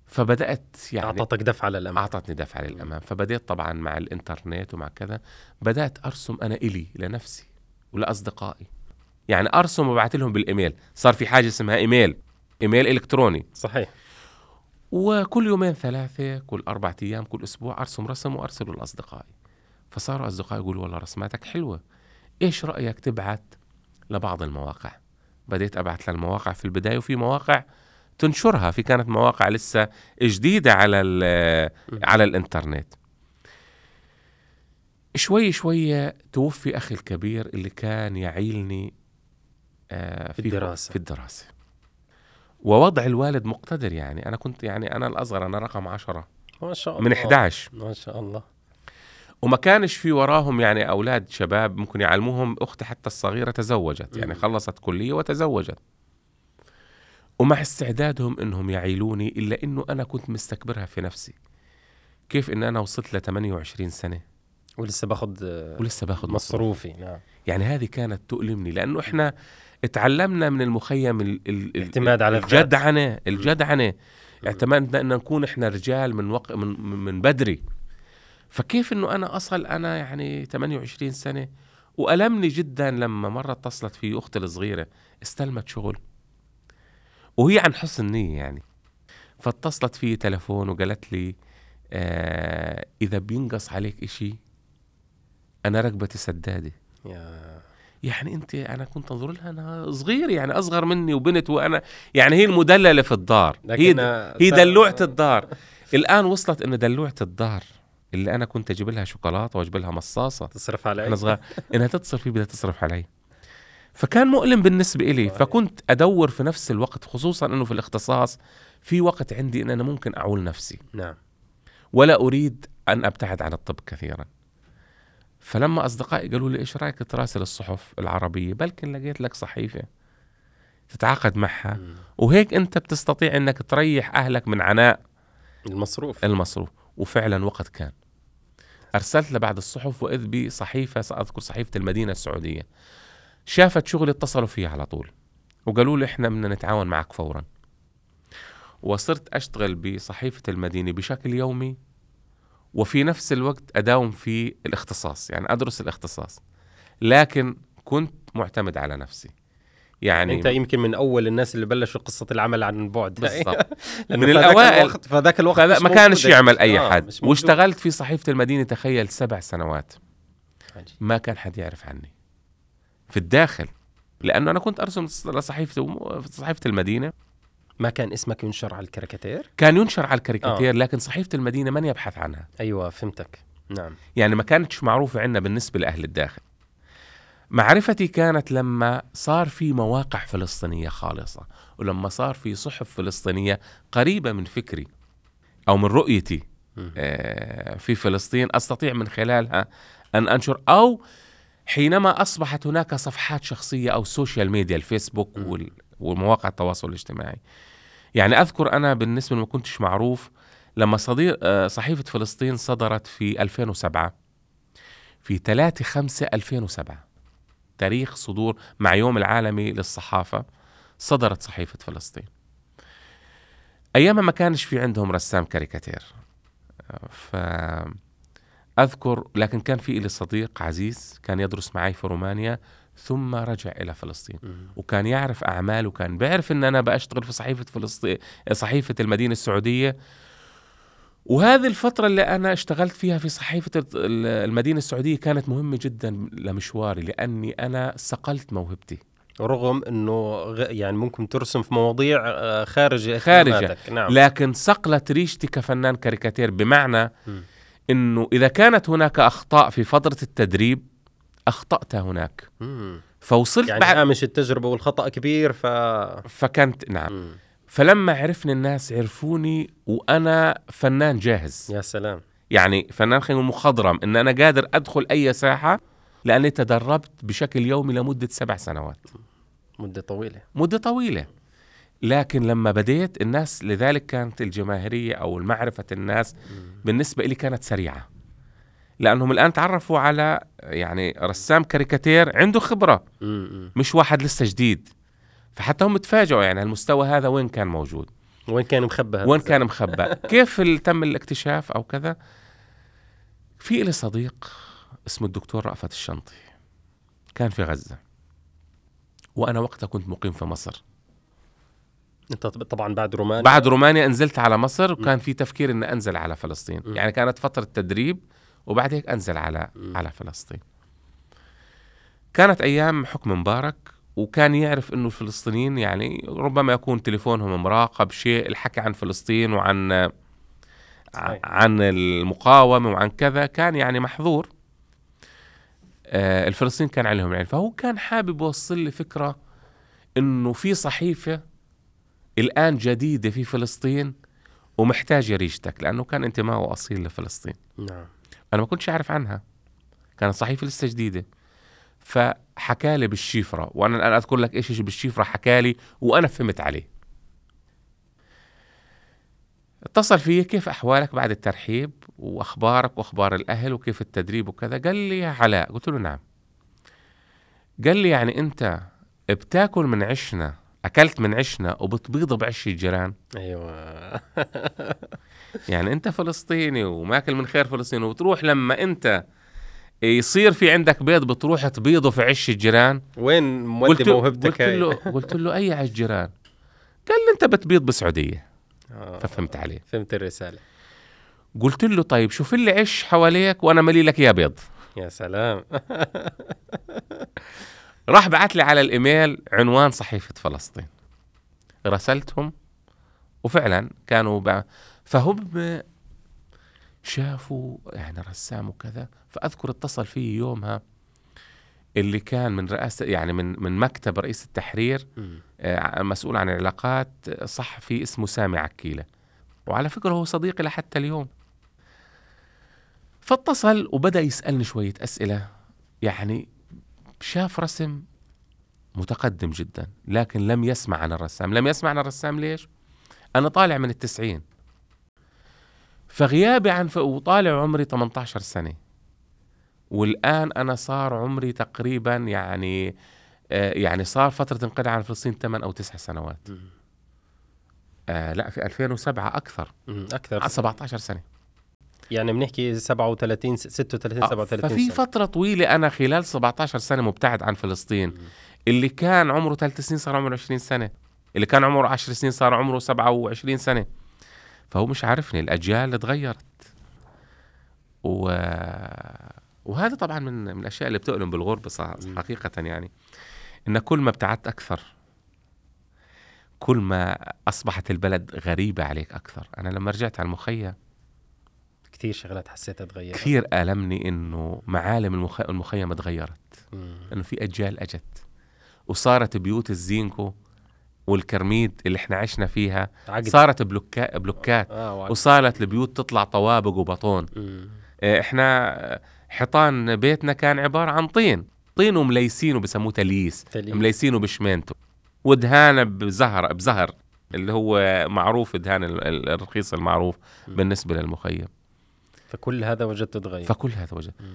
فبدأت يعني أعطتك دفعة للأمام. أعطتني دفعة للأمام. فبدأت طبعا مع الإنترنت ومع كذا بدأت أرسم أنا إلي لنفسي ولأصدقائي. يعني أرسم وأبعث لهم بالإيميل. صار في حاجة اسمها إيميل. إيميل إلكتروني. صحيح. وكل يومين ثلاثة كل اربعة أيام كل أسبوع أرسم رسم وارسله لاصدقائي فصاروا اصدقائي يقولوا والله رسماتك حلوة. إيش رأيك تبعت لبعض المواقع؟ بديت أبعث للمواقع في البداية وفي مواقع تنشرها. في كانت مواقع لسه جديدة على على الإنترنت. شوي شوي توفي أخي الكبير اللي كان يعيلني آه، في, في الدراسة. في الدراسة. ووضع الوالد مقتدر يعني. أنا كنت يعني أنا الأصغر أنا رقم عشرة. ما شاء الله. من 11 ما شاء الله. وما كانش في وراهم يعني أولاد شباب ممكن يعلموهم أختي حتى الصغيرة تزوجت يعني خلصت كلية وتزوجت. ومع استعدادهم إنهم يعيلوني إلا إنه أنا كنت مستكبرها في نفسي. كيف إن أنا وصلت ل 28 سنة؟ ولسه باخذ ولسه باخذ مصروفي نعم. يعني هذه كانت تؤلمني لأنه إحنا تعلمنا من المخيم الاعتماد على الجدعنه الجدعنه اعتمدنا إن نكون إحنا رجال من وق... من من بدري. فكيف إنه أنا أصل أنا يعني 28 سنة وألمني جدا لما مرة اتصلت في أختي الصغيرة استلمت شغل. وهي عن حسن نيه يعني. فاتصلت في تلفون وقالت لي آه إذا بينقص عليك إشي أنا ركبتي سدادة. يا يعني أنت أنا كنت أنظر لها أنها صغير يعني أصغر مني وبنت وأنا يعني هي المدللة في الدار. هي هي دلوعة الدار. الآن وصلت انه دلوعة الدار اللي أنا كنت أجيب لها شوكولاتة وأجيب لها مصاصة. تصرف علي. أنا صغير. إنها تتصل فيه بدها تصرف علي. فكان مؤلم بالنسبة إلي فكنت أدور في نفس الوقت خصوصا إنه في الاختصاص في وقت عندي إن أنا ممكن أعول نفسي. نعم. ولا أريد أن أبتعد عن الطب كثيرا. فلما أصدقائي قالوا لي إيش رأيك تراسل الصحف العربية؟ بلكن لقيت لك صحيفة تتعاقد معها. وهيك أنت بتستطيع إنك تريح أهلك من عناء المصروف. المصروف. وفعلا وقت كان. أرسلت لبعض الصحف وإذ بصحيفة سأذكر صحيفة المدينة السعودية. شافت شغلي اتصلوا فيها على طول. وقالوا لي إحنا بدنا نتعاون معك فورا. وصرت أشتغل بصحيفة المدينة بشكل يومي. وفي نفس الوقت أداوم في الاختصاص يعني أدرس الاختصاص. لكن كنت معتمد على نفسي. يعني أنت يمكن من أول الناس اللي بلشوا قصة العمل عن بعد. بالضبط. (laughs) من. الوقت فذاك الوقت مش ما كانش يعمل أي آه، حد. واشتغلت في صحيفة المدينة تخيل سبع سنوات. عجيب. ما كان حد يعرف عني. في الداخل. لأنه أنا كنت أرسم لصحيفه صحيفة المدينة. ما كان اسمك ينشر على الكاريكاتير كان ينشر على الكاريكاتير آه. لكن صحيفة المدينة من يبحث عنها أيوه فهمتك نعم يعني ما كانتش معروفة عندنا بالنسبة لأهل الداخل معرفتي كانت لما صار في مواقع فلسطينية خالصة ولما صار في صحف فلسطينية قريبة من فكري أو من رؤيتي. آه، في فلسطين أستطيع من خلالها أن أنشر أو حينما أصبحت هناك صفحات شخصية أو سوشيال ميديا الفيسبوك. وال- ومواقع التواصل الاجتماعي. يعني أذكر أنا بالنسبة ما كنتش معروف لما صديق آه، صحيفة فلسطين صدرت في 2007 في 3 5 2007 تاريخ صدور مع يوم العالمي للصحافة صدرت صحيفة فلسطين. ايامها ما كانش في عندهم رسام كاريكاتير. ف اذكر لكن كان في لي صديق عزيز كان يدرس معي في رومانيا. ثم رجع إلى فلسطين. وكان يعرف اعمال وكان بيعرف إن أنا بشتغل في صحيفة فلسطين صحيفة المدينة السعودية وهذه الفترة اللي أنا اشتغلت فيها في صحيفة ال- المدينة السعودية كانت مهمة جدا لمشواري لأني أنا صقلت موهبتي رغم إنه غ... يعني ممكن ترسم في مواضيع آه، خارج خارجة. اهتماماتك. نعم لكن صقلت ريشتي كفنان كاريكاتير بمعنى مم. أنه إذا كانت هناك أخطاء في فترة التدريب أخطأت هناك. مم. فوصلت يعني بعد هامش التجربة والخطأ كبير ف فكنت نعم. مم. فلما عرفني الناس عرفوني وأنا فنان جاهز. يا سلام. يعني فنان خلينا نقول مخضرم إن أنا قادر أدخل أي ساحة لأني تدربت بشكل يومي لمدة سبع سنوات. مدة طويلة. مدة طويلة. لكن لما بديت الناس لذلك كانت الجماهيرية أو معرفه الناس بالنسبة لي كانت سريعة. لأنهم الآن تعرفوا على يعني رسام كاريكاتير عنده خبرة. مش واحد لسه جديد. فحتى هم تفاجئوا يعني المستوى هذا وين كان موجود. وين كان مخبى وين؟ كان مخبأ؟ (laughs) كيف تم الاكتشاف أو كذا؟ في لي صديق اسمه الدكتور رأفت الشنطي. كان في غزة. وأنا وقتها كنت مقيم في مصر. أنت طب- طبعا بعد رومانيا. بعد رومانيا نزلت على مصر وكان في تفكير أن أنزل على فلسطين. م. يعني كانت فترة تدريب. وبعد هيك أنزل على م. على فلسطين. كانت أيام حكم مبارك وكان يعرف إنه الفلسطينيين يعني ربما يكون تليفونهم مراقب شيء الحكي عن فلسطين وعن. عن المقاومة وعن كذا كان يعني محظور. آه الفلسطين كان عليهم يعني فهو كان حابب يوصل لي فكرة إنه في صحيفة الآن جديدة في فلسطين ومحتاجه ريشتك لأنه كان انتمائه أصيل لفلسطين. نعم. أنا ما كنتش عارف عنها. كانت صحيفة لسه جديدة. فحكى لي بالشفرة وأنا الآن أذكر لك إيش إيش بالشفرة حكى لي وأنا فهمت عليه. اتصل في كيف أحوالك بعد الترحيب وأخبارك وأخبار الأهل وكيف التدريب وكذا. قال لي يا علاء قلت له نعم. قال لي يعني أنت بتاكل من عشنا أكلت من عشنا وبتبيض بعش الجيران أيوه. (laughs) يعني أنت فلسطيني وماكل من خير فلسطين وبتروح لما أنت يصير في عندك بيض بتروح تبيضه في عش الجيران. وين مودي قلت, موهبتك قلت؟ له قلت له أي عش جيران؟ قال لي أنت بتبيض بالسعودية. آه. ففهمت عليه. فهمت الرسالة. قلت له طيب شوف لي عش حواليك وأنا ملي لك يا بيض. يا سلام. (laughs) راح بعت لي على الإيميل عنوان صحيفة فلسطين. رسلتهم وفعلا كانوا بع... فهم شافوا يعني رسام وكذا فأذكر اتصل فيه يومها اللي كان من رئاسه يعني من من مكتب رئيس التحرير. آه، مسؤول عن العلاقات صحفي اسمه سامي عكيلة. وعلى فكرة هو صديقي لحتى اليوم. فاتصل وبدأ يسألني شوية أسئلة يعني شاف رسم متقدم جدا لكن لم يسمع عن الرسام لم يسمع عن الرسام ليش أنا طالع من التسعين فغيابي عن. وطالع عمري 18 سنة والآن أنا صار عمري تقريبا يعني آه، يعني صار فترة انقطاع عن فلسطين 8 أو 9 سنوات. آه لا في 2007 أكثر مم. أكثر 17 سنة يعني بنحكي 37 36 آه، 37 ففي سنة. فترة طويلة أنا خلال 17 سنة مبتعد عن فلسطين. اللي كان عمره ثلاث سنين صار عمره 20 سنة اللي كان عمره 10 سنين صار عمره 27 سنة فهو مش عارفني الأجيال تغيرت و... وهذا طبعا من من الأشياء اللي بتؤلم بالغربة صح- مم. حقيقة يعني إن كل ما ابتعدت أكثر كل ما أصبحت البلد غريبة عليك أكثر أنا لما رجعت على المخيم كثير شغلات حسيتها تغيرت كثير ألمني إنه معالم المخ... المخيم تغيرت. إنه في أجيال أجت وصارت بيوت الزينكو والقرميد اللي إحنا عشنا فيها عقد صارت بلوكا... بلوكات وعقد. وصارت البيوت تطلع طوابق وباطون مم. آه، إحنا حيطان بيتنا كان عبارة عن طين طين ومليسينه بسموه تليس تلي. مليسينه بشمينته ودهانه بزهر بزهر اللي هو معروف دهان ال- ال- الرخيص المعروف. بالنسبة للمخيم فكل هذا وجدته تغير فكل هذا مم.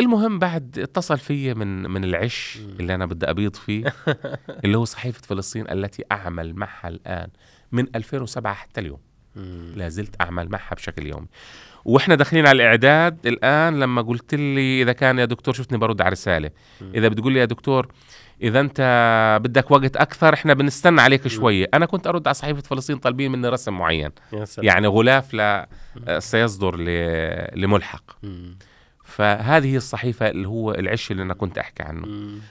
المهم بعد اتصل في من من العش مم. اللي أنا بدي أبيض فيه (laughs) اللي هو صحيفة فلسطين التي أعمل معها الآن من 2007 حتى اليوم. لا زلت أعمل معها بشكل يومي وإحنا داخلين على الإعداد الآن لما قلت لي إذا كان يا دكتور شفتني برد على رسالة. إذا بتقول لي يا دكتور إذا أنت بدك وقت أكثر إحنا بنستنى عليك شوية. أنا كنت أرد على صحيفة فلسطين طالبين مني رسم معين. يعني غلاف لا سيصدر ل- لملحق. فهذه هي الصحيفة اللي هو العش اللي أنا كنت أحكي عنه.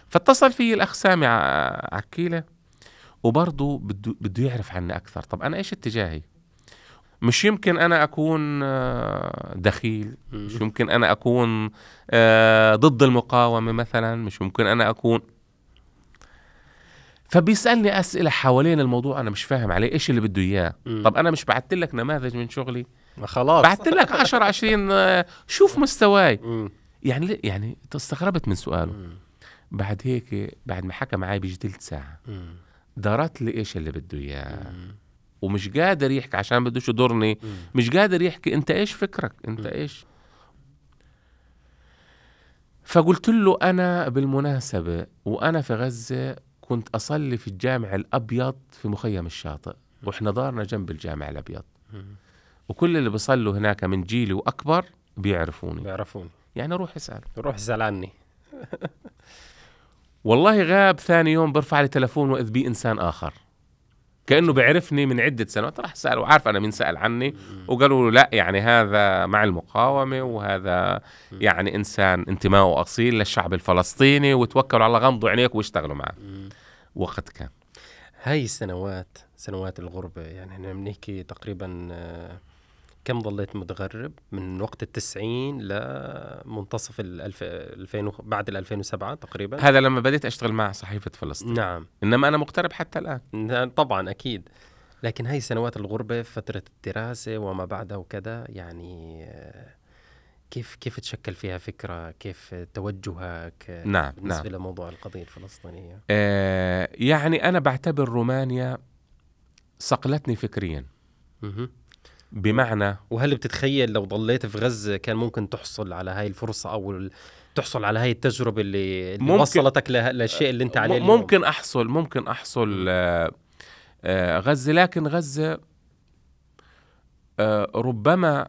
فاتصل في الأخ سامي ع- عكيلة وبرضه بده بده يعرف عني أكثر. طب أنا إيش اتجاهي؟ مش يمكن أنا أكون آه، دخيل مش. يمكن أنا أكون آه، ضد المقاومة مثلا مش ممكن أنا أكون فبيسألني أسئلة حوالين الموضوع أنا مش فاهم عليه إيش اللي بده إياه مم. طب أنا مش بعت لك نماذج من شغلي ما خلاص بعت لك 10 20 آه، شوف مستواي. يعني يعني استغربت من سؤاله. بعد هيك بعد ما حكى معي بيجي تلت ساعة مم. درت لي إيش اللي بده إياه. ومش قادر يحكي عشان بدوش يضرني. مش قادر يحكي أنت إيش فكرك أنت. إيش فقلت له أنا بالمناسبة وأنا في غزة كنت أصلي في الجامع الأبيض في مخيم الشاطئ وإحنا دارنا جنب الجامع الأبيض. مم. وكل اللي بيصلوا هناك من جيلي وأكبر بيعرفوني. بيعرفوني. يعني روح اسأل. روح اسأل عني. (laughs) والله غاب ثاني يوم برفع لي تلفون وإذ بي إنسان آخر. كأنه بيعرفني من عدة سنوات. راح ساله وعارف أنا مين سأل عني. وقالوا له لا يعني هذا مع المقاومة وهذا يعني إنسان انتمائه اصيل للشعب الفلسطيني وتوكلوا على غمضوا عينيك واشتغلوا معه. وقت كان. هاي السنوات سنوات الغربة يعني إحنا بنحكي تقريبا آه، كم ضليت متغرب؟ من وقت التسعين لمنتصف الألف الفين وخ- بعد ال 2007 تقريبا. هذا لما بديت أشتغل مع صحيفة فلسطين. نعم. إنما أنا مغترب حتى الآن. ن- طبعا أكيد. لكن هاي سنوات الغربة فترة الدراسة وما بعدها وكذا يعني آه، كيف كيف تشكل فيها فكرة؟ كيف توجهك نعم بالنسبة نعم. لموضوع القضية الفلسطينية؟ آه يعني أنا بعتبر رومانيا صقلتني فكريا. مهم. بمعنى وهل بتتخيل لو ضليت في غزة كان ممكن تحصل على هاي الفرصة أو ال- تحصل على هاي التجربة اللي, اللي ممكن- وصلتك للشيء اللي أنت عليه اليوم؟ ممكن أحصل ممكن أحصل آه، آه، غزة. لكن غزة آه، ربما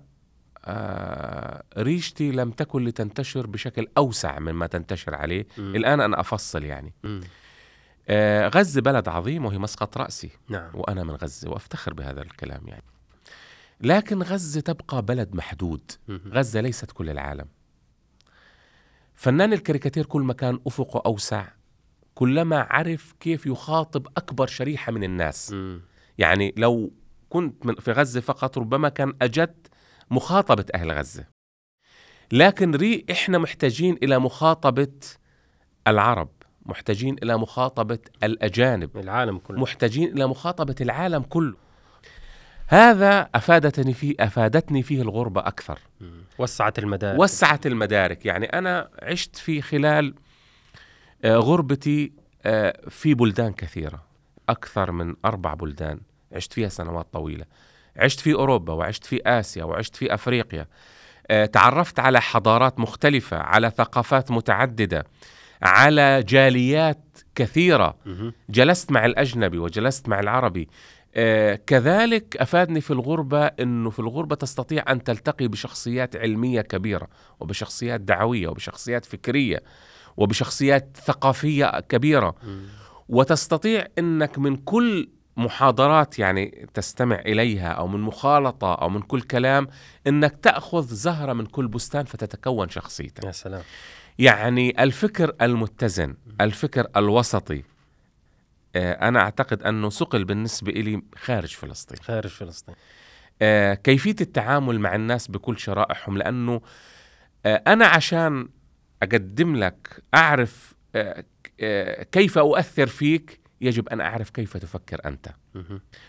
ريشتي لم تكن لتنتشر بشكل أوسع مما تنتشر عليه. مم. الآن أنا أفصل يعني. آه، غزة بلد عظيم وهي مسقط رأسي. نعم. وأنا من غزة وأفتخر بهذا الكلام يعني. لكن غزة تبقى بلد محدود. مهم. غزة ليست كل العالم. فنان الكاريكاتير كل ما كان أفقه أوسع كلما عرف كيف يخاطب أكبر شريحة من الناس. مم. يعني لو كنت من في غزة فقط ربما كان أجد مخاطبة أهل غزة. لكن ري إحنا محتاجين إلى مخاطبة العرب محتاجين إلى مخاطبة الأجانب العالم كله. محتاجين إلى مخاطبة العالم كله. هذا أفادتني فيه أفادتني فيه الغربة أكثر. وسعت المدارك. وسعت المدارك. يعني أنا عشت في خلال آه، غربتي آه، في بلدان كثيرة. أكثر من أربع بلدان. عشت فيها سنوات طويلة. عشت في أوروبا وعشت في آسيا وعشت في أفريقيا آه، تعرفت على حضارات مختلفة على ثقافات متعددة على جاليات كثيرة مهم. جلست مع الأجنبي وجلست مع العربي آه كذلك أفادني في الغربة أنه في الغربة تستطيع أن تلتقي بشخصيات علمية كبيرة وبشخصيات دعوية وبشخصيات فكرية وبشخصيات ثقافية كبيرة مم. وتستطيع أنك من كل محاضرات يعني تستمع إليها أو من مخالطة أو من كل كلام أنك تأخذ زهرة من كل بستان فتتكون شخصيتك. يا سلام. يعني الفكر المتزن الفكر الوسطي آه، أنا أعتقد أنه سقل بالنسبة إلي خارج فلسطين. خارج فلسطين. آه، كيفية التعامل مع الناس بكل شرائحهم لأنه آه، أنا عشان أقدم لك أعرف آه، كيف أؤثر فيك يجب أن أعرف كيف تفكر أنت.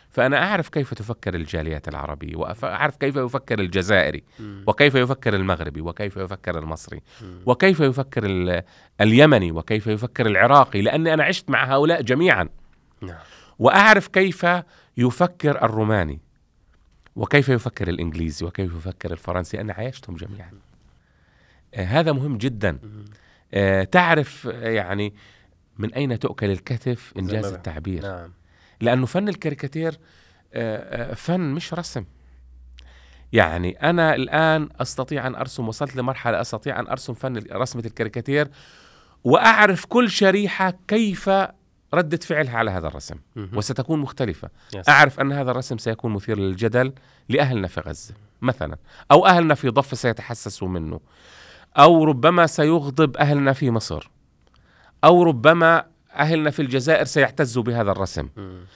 فأنا أعرف كيف تفكر الجاليات العربية وأعرف كيف يفكر الجزائري. وكيف يفكر المغربي وكيف يفكر المصري. وكيف يفكر ال- اليمني وكيف يفكر العراقي لأني أنا عشت مع هؤلاء جميعا نعم وأعرف كيف يفكر الروماني وكيف يفكر الإنجليزي وكيف يفكر الفرنسي أنا عايشتهم جميعا آه، هذا مهم جدا. آه، تعرف آه، يعني من أين تؤكل الكتف إنجاز التعبير؟ نعم. لأنه فن الكاريكاتير آه، آه، فن مش رسم. يعني أنا الآن أستطيع أن أرسم وصلت لمرحلة أستطيع أن أرسم فن رسمة الكاريكاتير وأعرف كل شريحة كيف ردة فعلها على هذا الرسم. وستكون مختلفة. سلام. أعرف أن هذا الرسم سيكون مثير للجدل لأهلنا في غزة مثلا أو أهلنا في الضفة سيتحسسوا منه أو ربما سيغضب أهلنا في مصر. أو ربما أهلنا في الجزائر سيعتزوا بهذا الرسم.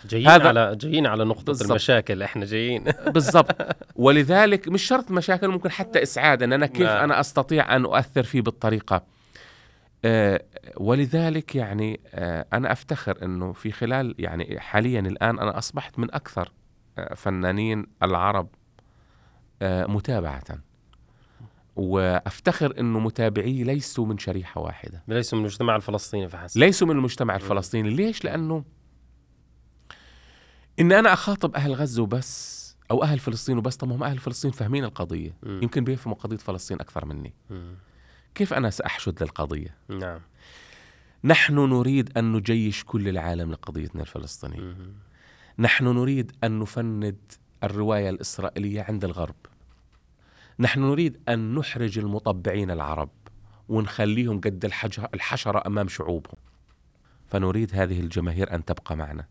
جايين هذا- على جايين على نقطة بالضبط. المشاكل إحنا جايين بالضبط (laughs) ولذلك مش شرط مشاكل ممكن حتى إسعاد أن أنا كيف نعم. أنا أستطيع أن أؤثر فيه بالطريقة آه ولذلك يعني آه أنا أفتخر أنه في خلال يعني حاليا الآن أنا أصبحت من أكثر آه فنانين العرب آه متابعة وأفتخر أنه متابعي ليسوا من شريحة واحدة. ليسوا من المجتمع الفلسطيني فحسب. ليسوا من المجتمع الفلسطيني. ليش؟ لأنه إن أنا أخاطب أهل غزة وبس أو أهل فلسطين وبس طب هم أهل فلسطين فاهمين القضية. مم. يمكن بيفهموا قضية فلسطين أكثر مني. مم. كيف أنا سأحشد للقضية؟ نعم. نحن نريد أن نجيش كل العالم لقضيتنا الفلسطينية. مم. نحن نريد أن نفند الرواية الإسرائيلية عند الغرب. نحن نريد أن نحرج المطبعين العرب ونخليهم قد الحشرة أمام شعوبهم. فنريد هذه الجماهير أن تبقى معنا.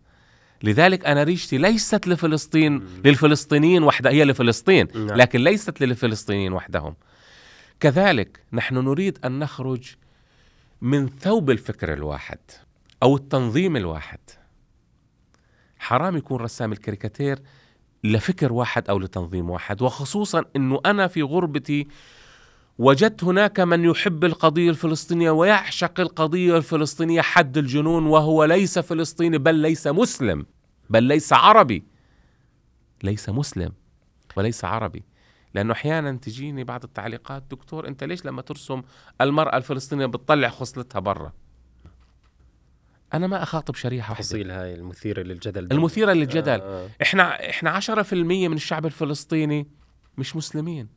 لذلك أنا ريشتي ليست لفلسطين للفلسطينيين وحدها هي لفلسطين نعم. لكن ليست للفلسطينيين وحدهم. كذلك نحن نريد أن نخرج من ثوب الفكر الواحد أو التنظيم الواحد. حرام يكون رسام الكاريكاتير لفكر واحد أو لتنظيم واحد. وخصوصا أنه أنا في غربتي وجدت هناك من يحب القضية الفلسطينية ويعشق القضية الفلسطينية حد الجنون وهو ليس فلسطيني بل ليس مسلم بل ليس عربي. ليس مسلم وليس عربي. لأنه أحيانا تجيني بعض التعليقات دكتور أنت ليش لما ترسم المرأة الفلسطينية بتطلع خصلتها برا؟ أنا ما أخاطب شريحة واحدة. تفاصيل هاي المثيرة للجدل. المثيرة للجدل. آه. إحنا إحنا 10% من الشعب الفلسطيني مش مسلمين.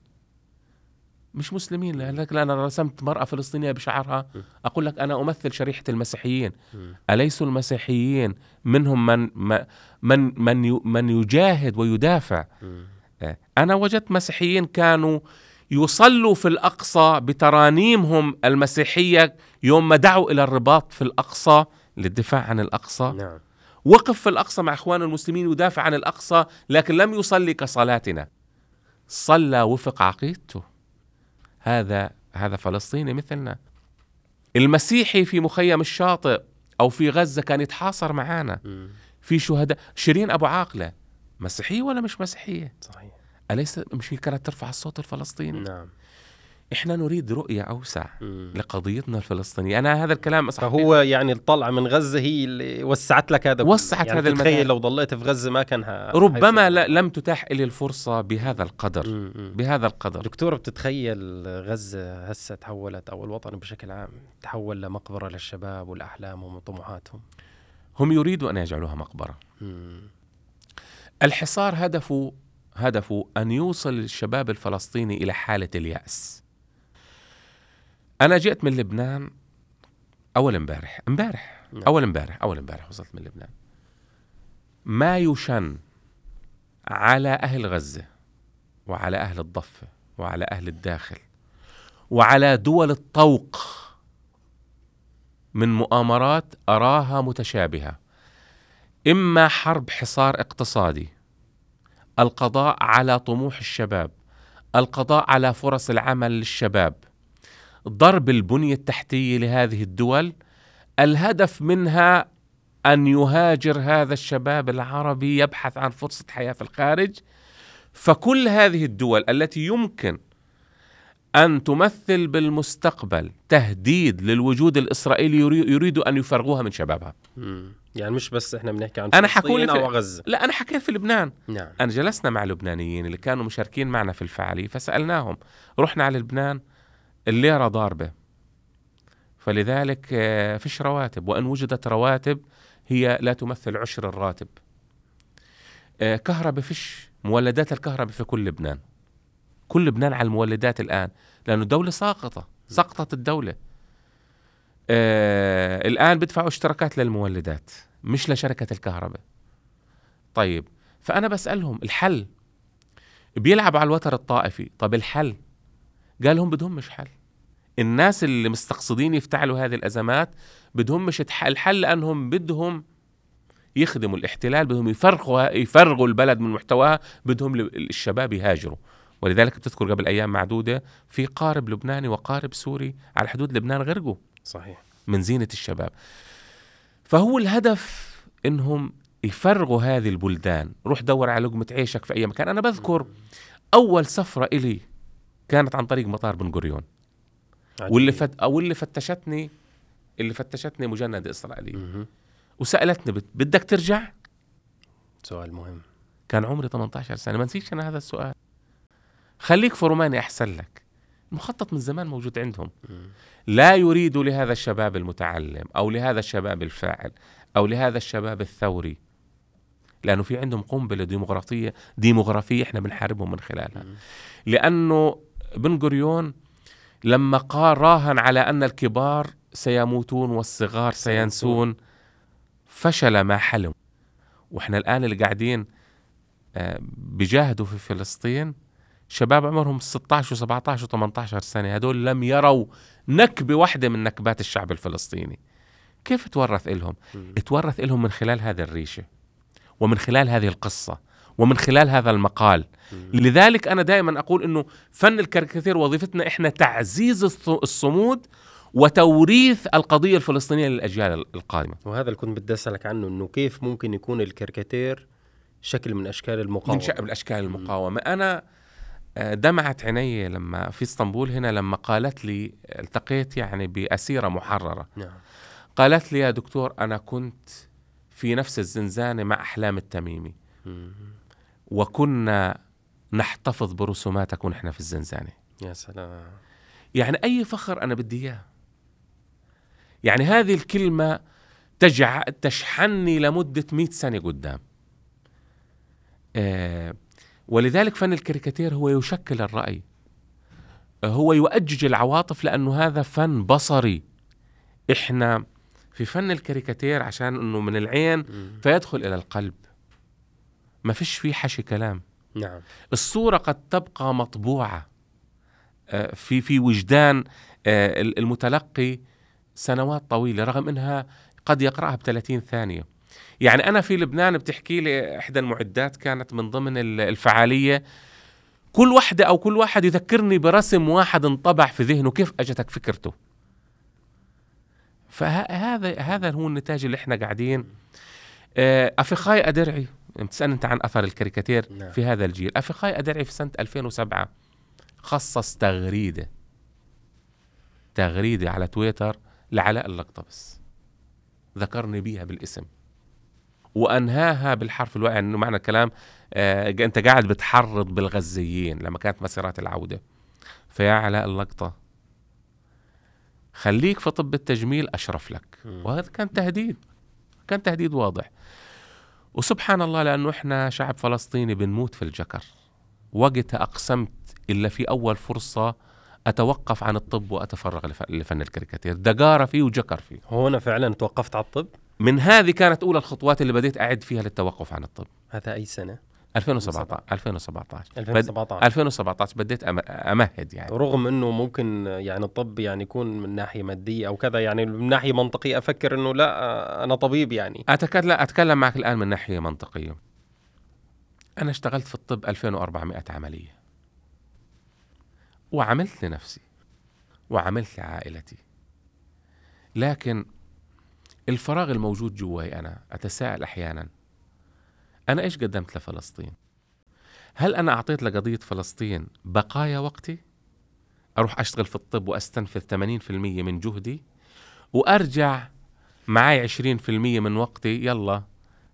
مش مسلمين. لذلك أنا رسمت مرأة فلسطينية بشعرها. أقول لك أنا أمثل شريحة المسيحيين. أليسوا المسيحيين منهم من من من من يجاهد ويدافع. آه، أنا وجدت مسيحيين كانوا يصلوا في الأقصى بترانيمهم المسيحية يوم ما دعوا إلى الرباط في الأقصى. للدفاع عن الأقصى. نعم. وقف في الأقصى مع إخوان المسلمين يدافع عن الأقصى لكن لم يصلي كصلاتنا. صلى وفق عقيدته. هذا هذا فلسطيني مثلنا. المسيحي في مخيم الشاطئ أو في غزة كان يتحاصر معانا. مم. في شهداء شيرين أبو عاقلة مسيحية ولا مش مسيحية؟ صحيح. أليس مش هي كانت ترفع الصوت الفلسطيني؟ نعم. إحنا نريد رؤية أوسع مم. لقضيتنا الفلسطينية أنا هذا الكلام أصحح فهو يعني الطلعة من غزة هي اللي وسعت لك هذا وسعت يعني هذا المجال. لو ضليت في غزة ما كان ه... ربما. لا لم تتاح لي الفرصة بهذا القدر مم. بهذا القدر دكتور بتتخيل غزة هسه تحولت أو الوطن بشكل عام تحول لمقبرة للشباب والأحلامهم وطموحاتهم هم يريدوا أن يجعلوها مقبرة مم. الحصار هدفه هدفه أن يوصل الشباب الفلسطيني إلى حالة اليأس أنا جئت من لبنان أول امبارح امبارح نعم. أول امبارح أول امبارح وصلت من لبنان ما يشن على أهل غزة وعلى أهل الضفة وعلى أهل الداخل وعلى دول الطوق من مؤامرات أراها متشابهة إما حرب حصار اقتصادي القضاء على طموح الشباب القضاء على فرص العمل للشباب ضرب البنية التحتية لهذه الدول الهدف منها أن يهاجر هذا الشباب العربي يبحث عن فرصة حياة في الخارج. فكل هذه الدول التي يمكن أن تمثل بالمستقبل تهديد للوجود الإسرائيلي يري- يريد أن يفرغوها من شبابها. يعني مش بس إحنا بنحكي عن فلسطين حكولي في- أو غزة. لا أنا حكيت في لبنان. نعم. أنا جلسنا مع لبنانيين اللي كانوا مشاركين معنا في الفعالية فسألناهم رحنا على لبنان الليرة ضاربة. فلذلك آه، فيش رواتب وإن وجدت رواتب هي لا تمثل عشر الراتب. آه، كهرباء فيش مولدات الكهرباء في كل لبنان. كل لبنان على المولدات الآن لأنه الدولة ساقطة سقطت الدولة. آه الآن بدفعوا اشتراكات للمولدات مش لشركة الكهرباء. طيب فأنا بسألهم الحل؟ بيلعبوا على الوتر الطائفي. طب الحل؟ قال هم بدهم مش حل. الناس اللي مستقصدين يفتعلوا هذه الأزمات بدهم مش الحل لأنهم بدهم يخدموا الاحتلال بدهم يفرغوا يفرغوا البلد من محتواها بدهم الشباب يهاجروا. ولذلك بتذكر قبل أيام معدودة في قارب لبناني وقارب سوري على حدود لبنان غرقوا. صحيح. من زينة الشباب. فهو الهدف إنهم يفرغوا هذه البلدان. روح دور على لقمة عيشك في أي مكان. أنا بذكر أول سفرة إلي كانت عن طريق مطار بن غوريون واللي. فت... أو اللي فتشتني اللي فتشتني مجندة اسرائيلية مهم. وسألتني بت... بدك ترجع؟ سؤال مهم. كان عمري 18 سنة. ما نسيتش أنا هذا السؤال. خليك في رومانيا أحسن لك. المخطط من زمان موجود عندهم. لا يريد لهذا الشباب المتعلم أو لهذا الشباب الفاعل أو لهذا الشباب الثوري. لأنه في عندهم قنبلة ديموغرافيه ديموغرافيه إحنا بنحاربهم من خلالها. لأنه بن غوريون لما قال راهن على أن الكبار سيموتون والصغار سينسون فشل ما حلم. وإحنا الآن اللي قاعدين آه، بيجاهدوا في فلسطين شباب عمرهم 16 و17 و18 سنة. هدول لم يروا نكبة واحدة من نكبات الشعب الفلسطيني. كيف تورث لهم مم. تورث لهم من خلال هذه الريشة ومن خلال هذه القصة. ومن خلال هذا المقال. لذلك أنا دائما أقول إنه فن الكاريكاتير وظيفتنا إحنا تعزيز الص- الصمود وتوريث القضية الفلسطينية للأجيال القادمة. وهذا اللي كنت بدي أسألك عنه إنه كيف ممكن يكون الكاريكاتير شكل من أشكال المقاومة؟ من شأن الأشكال المقاومة. أنا آه، دمعت عيني لما في إسطنبول هنا لما قالت لي التقيت يعني بأسيرة محررة. نعم. قالت لي يا دكتور أنا كنت في نفس الزنزانة مع أحلام التميمي. مم. وكنا نحتفظ برسوماتك ونحن في الزنزانة. يا سلام. يعني أي فخر أنا بدي إياه. يعني هذه الكلمة تجع تشحنني لمدة 100 سنة قدام. آه ولذلك فن الكاريكاتير هو يشكل الرأي. هو يؤجج العواطف لأنه هذا فن بصري. إحنا في فن الكاريكاتير عشان إنه من العين. فيدخل إلى القلب. ما فيش فيه حشي كلام. نعم. الصورة قد تبقى مطبوعة. آه، في في وجدان آه، المتلقي سنوات طويلة رغم إنها قد يقرأها ب 30 ثانية. يعني أنا في لبنان بتحكي لي إحدى المعدات كانت من ضمن ال- الفعالية. كل واحدة أو كل واحد يذكرني برسم واحد انطبع في ذهنه كيف أجتك فكرته. فهذا هذا هو النتاج اللي إحنا قاعدين. آه، أفخاي أدرعي. بتسألني أنت عن أثر الكاريكاتير نعم. في هذا الجيل. أفخاي أدرعي في سنة 2007 خصص تغريدة تغريدة على تويتر لعلاء اللقطة بس ذكرني بيها بالاسم. وأنهاها بالحرف الواحد أنه معنى الكلام آه أنت قاعد بتحرض بالغزيين لما كانت مسيرات العودة. فيا علاء اللقطة خليك في طب التجميل أشرف لك. وهذا كان تهديد كان تهديد واضح. وسبحان الله لأنه إحنا شعب فلسطيني بنموت في الجكر. وقتها أقسمت إلا في أول فرصة أتوقف عن الطب وأتفرغ لف- لفن الكاريكاتير. دقارة فيه وجكر فيه. هون فعلا توقفت على الطب؟ من هذه كانت أولى الخطوات اللي بديت أعد فيها للتوقف عن الطب. هذا أي سنة؟ 2017 2017 بد- 2017 2017 بديت أمهد يعني. رغم إنه ممكن يعني الطب يعني يكون من ناحية مادية أو كذا يعني من ناحية منطقية أفكر إنه لا أنا طبيب يعني. أتكلم أتكلم معك الآن من ناحية منطقية. أنا اشتغلت في الطب 2400 عملية. وعملت لنفسي. وعملت لعائلتي. لكن الفراغ الموجود جواي أنا أتساءل أحيانا أنا إيش قدمت لفلسطين؟ هل أنا أعطيت لقضية فلسطين بقايا وقتي؟ أروح أشتغل في الطب وأستنفذ 80% من جهدي؟ وأرجع معاي 20% من وقتي؟ يلا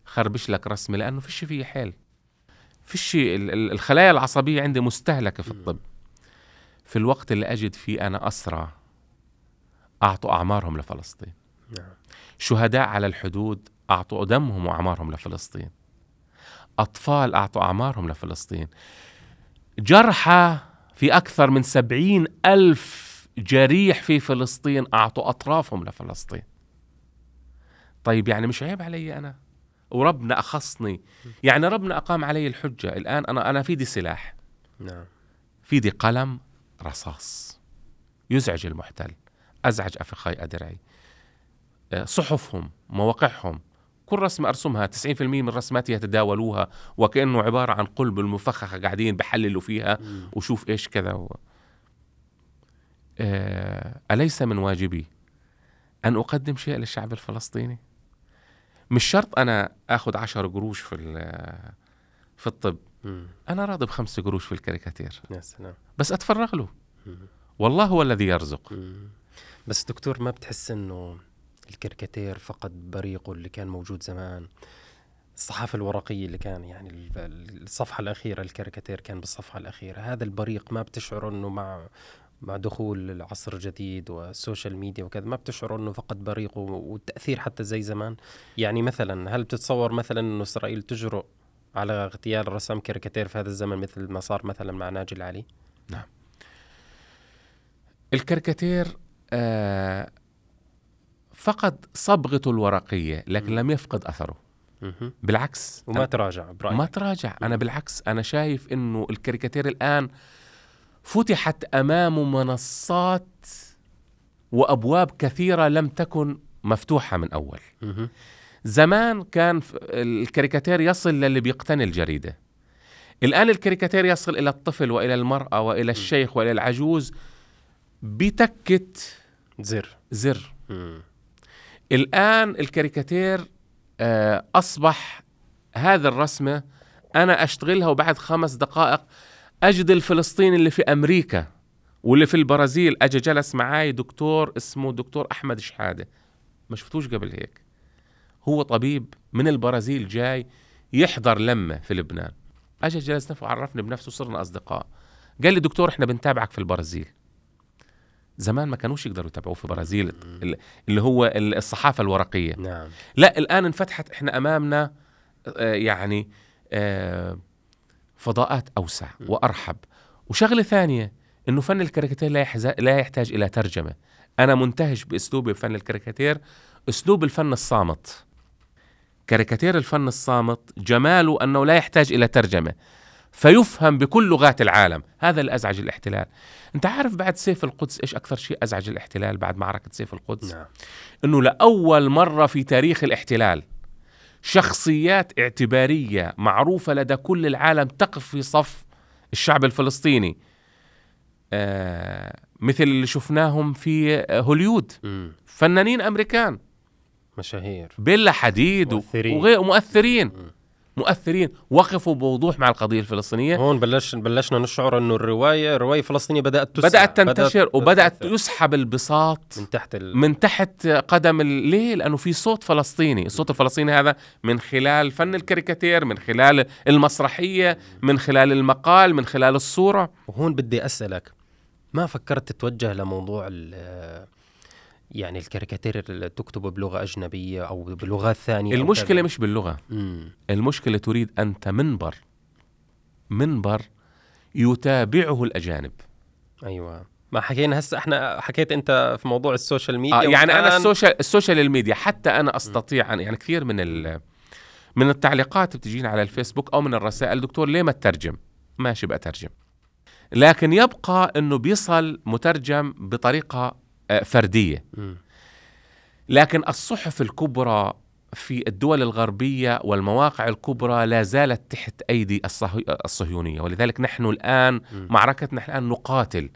خربش لك رسمي لأنه فيش فيه حيل. فيش ال- ال- الخلايا العصبية عندي مستهلكة في الطب. في الوقت اللي أجد فيه أنا اسرى أعطوا أعمارهم لفلسطين. نعم. شهداء على الحدود أعطوا دمهم وأعمارهم لفلسطين. أطفال أعطوا أعمارهم لفلسطين. جرحى في أكثر من سبعين ألف جريح في فلسطين أعطوا أطرافهم لفلسطين. طيب يعني مش عيب علي أنا؟ وربنا أخصني. يعني ربنا أقام علي الحجة. الآن أنا أنا في ايدي سلاح. نعم. في ايدي قلم رصاص. يزعج المحتل. أزعج أفخاي أدرعي. آه، صحفهم مواقعهم كل رسمة أرسمها 90% من رسماتي يتداولوها وكأنه عبارة عن قلب المفخخة قاعدين بحللوا فيها وشوف إيش كذا و... آه، أليس من واجبي أن أقدم شيء للشعب الفلسطيني؟ مش شرط أنا أخذ عشر قروش في ال- في الطب. مم. أنا راضي بخمس قروش في الكاريكاتير. يا سلام. بس أتفرغ له. والله هو الذي يرزق. مم. بس دكتور ما بتحس إنه الكاريكاتير فقد بريقه اللي كان موجود زمان. الصحافة الورقية اللي كان يعني ال- الصفحة الأخيرة الكاريكاتير كان بالصفحة الأخيرة. هذا البريق ما بتشعر أنه مع مع دخول العصر الجديد والسوشيال ميديا وكذا ما بتشعر أنه فقد بريقه والتأثير حتى زي زمان. يعني مثلا هل بتتصور مثلا أنه إسرائيل تجرؤ على اغتيال رسام كاريكاتير في هذا الزمن مثل ما صار مثلا مع ناجي العلي؟ الكاريكاتير آه فقد صبغته الورقية لكن. لم يفقد أثره. مهم. بالعكس وما تراجع برأيك. ما تراجع. أنا بالعكس أنا شايف إنه الكاريكاتير الآن فتحت أمامه منصات وأبواب كثيرة لم تكن مفتوحة من أول. مهم. زمان كان الكاريكاتير يصل للي بيقتني الجريدة. الآن الكاريكاتير يصل إلى الطفل وإلى المرأة وإلى الشيخ وإلى العجوز بتكة زر. زر. الآن الكاريكاتير آه، أصبح هذا الرسمة أنا أشتغلها وبعد خمس دقائق أجد الفلسطيني اللي في أمريكا واللي في البرازيل. أجي جلس معاي دكتور اسمه دكتور أحمد شحادة. ما شفتوش قبل هيك. هو طبيب من البرازيل جاي يحضر لمة في لبنان. أجي جلس نفسه وعرفني بنفسه صرنا أصدقاء. قال لي دكتور إحنا بنتابعك في البرازيل. زمان ما كانوش يقدروا يتابعوه في البرازيل ال- اللي هو ال- الصحافة الورقية. نعم. لا الآن انفتحت إحنا أمامنا آه، يعني آه، فضاءات أوسع وأرحب. وشغلة ثانية إنه فن الكاريكاتير لا لا يحتاج إلى ترجمة. أنا منتهج بأسلوبي بفن الكاريكاتير. أسلوب الفن الصامت. كاريكاتير الفن الصامت جماله أنه لا يحتاج إلى ترجمة. فيفهم بكل لغات العالم. هذا اللي أزعج الاحتلال. أنت عارف بعد سيف القدس إيش أكثر شيء أزعج الاحتلال بعد معركة سيف القدس؟ نعم. أنه لأول مرة في تاريخ الاحتلال شخصيات اعتبارية معروفة لدى كل العالم تقف في صف الشعب الفلسطيني. آه مثل اللي شفناهم في هوليود. مم. فنانين أمريكان. مشاهير. بيلا حديد مؤثرين. وغير مؤثرين. مم. مؤثرين وقفوا بوضوح مع القضية الفلسطينية هون بلش بلشنا نشعر إنه الروايه الروايه الفلسطينيه بدأت تسعى بدأت تنتشر وبدأت تتأثر. يسحب البساط من تحت ال... من تحت قدم ال- ليه؟ لأنه في صوت فلسطيني الصوت الفلسطيني هذا من خلال فن الكاريكاتير من خلال المسرحية من خلال المقال من خلال الصورة وهون بدي أسألك ما فكرت تتوجه لموضوع ال- يعني الكاريكاتير اللي تكتبه بلغة أجنبية أو بلغات ثانية كذا؟ مش باللغة. مم. المشكلة تريد أنت منبر منبر يتابعه الأجانب. أيوه. ما حكينا هسه إحنا حكيت أنت في موضوع السوشيال ميديا آه يعني أنا السوشيال السوشيال الميديا حتى أنا أستطيع أن يعني كثير من ال من التعليقات بتجينا على الفيسبوك أو من الرسائل دكتور ليه ما تترجم؟ ماشي بترجم لكن يبقى إنه بيصل مترجم بطريقة فردية. لكن الصحف الكبرى في الدول الغربية والمواقع الكبرى لا زالت تحت أيدي الصهي- الصهيونية ولذلك نحن الآن. معركتنا الآن نقاتل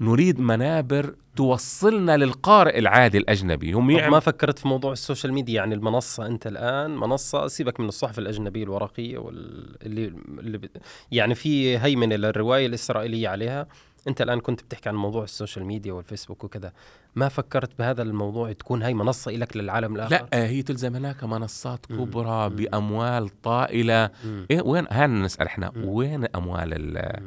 نريد منابر توصلنا للقارئ العادي الأجنبي هم يعمل ما فكرت في موضوع السوشيال ميديا يعني المنصة أنت الآن منصة سيبك من الصحف الأجنبية الورقية واللي اللي. يعني في هيمنة للرواية الإسرائيلية عليها أنت الآن كنت بتحكي عن موضوع السوشيال ميديا والفيسبوك وكذا ما فكرت بهذا الموضوع تكون هاي منصة لك للعالم الآخر لا آه، هي تلزم هناك منصات. كبرى مم. بأموال طائلة مم. إيه وين هان نسأل إحنا مم. وين أموال ال-.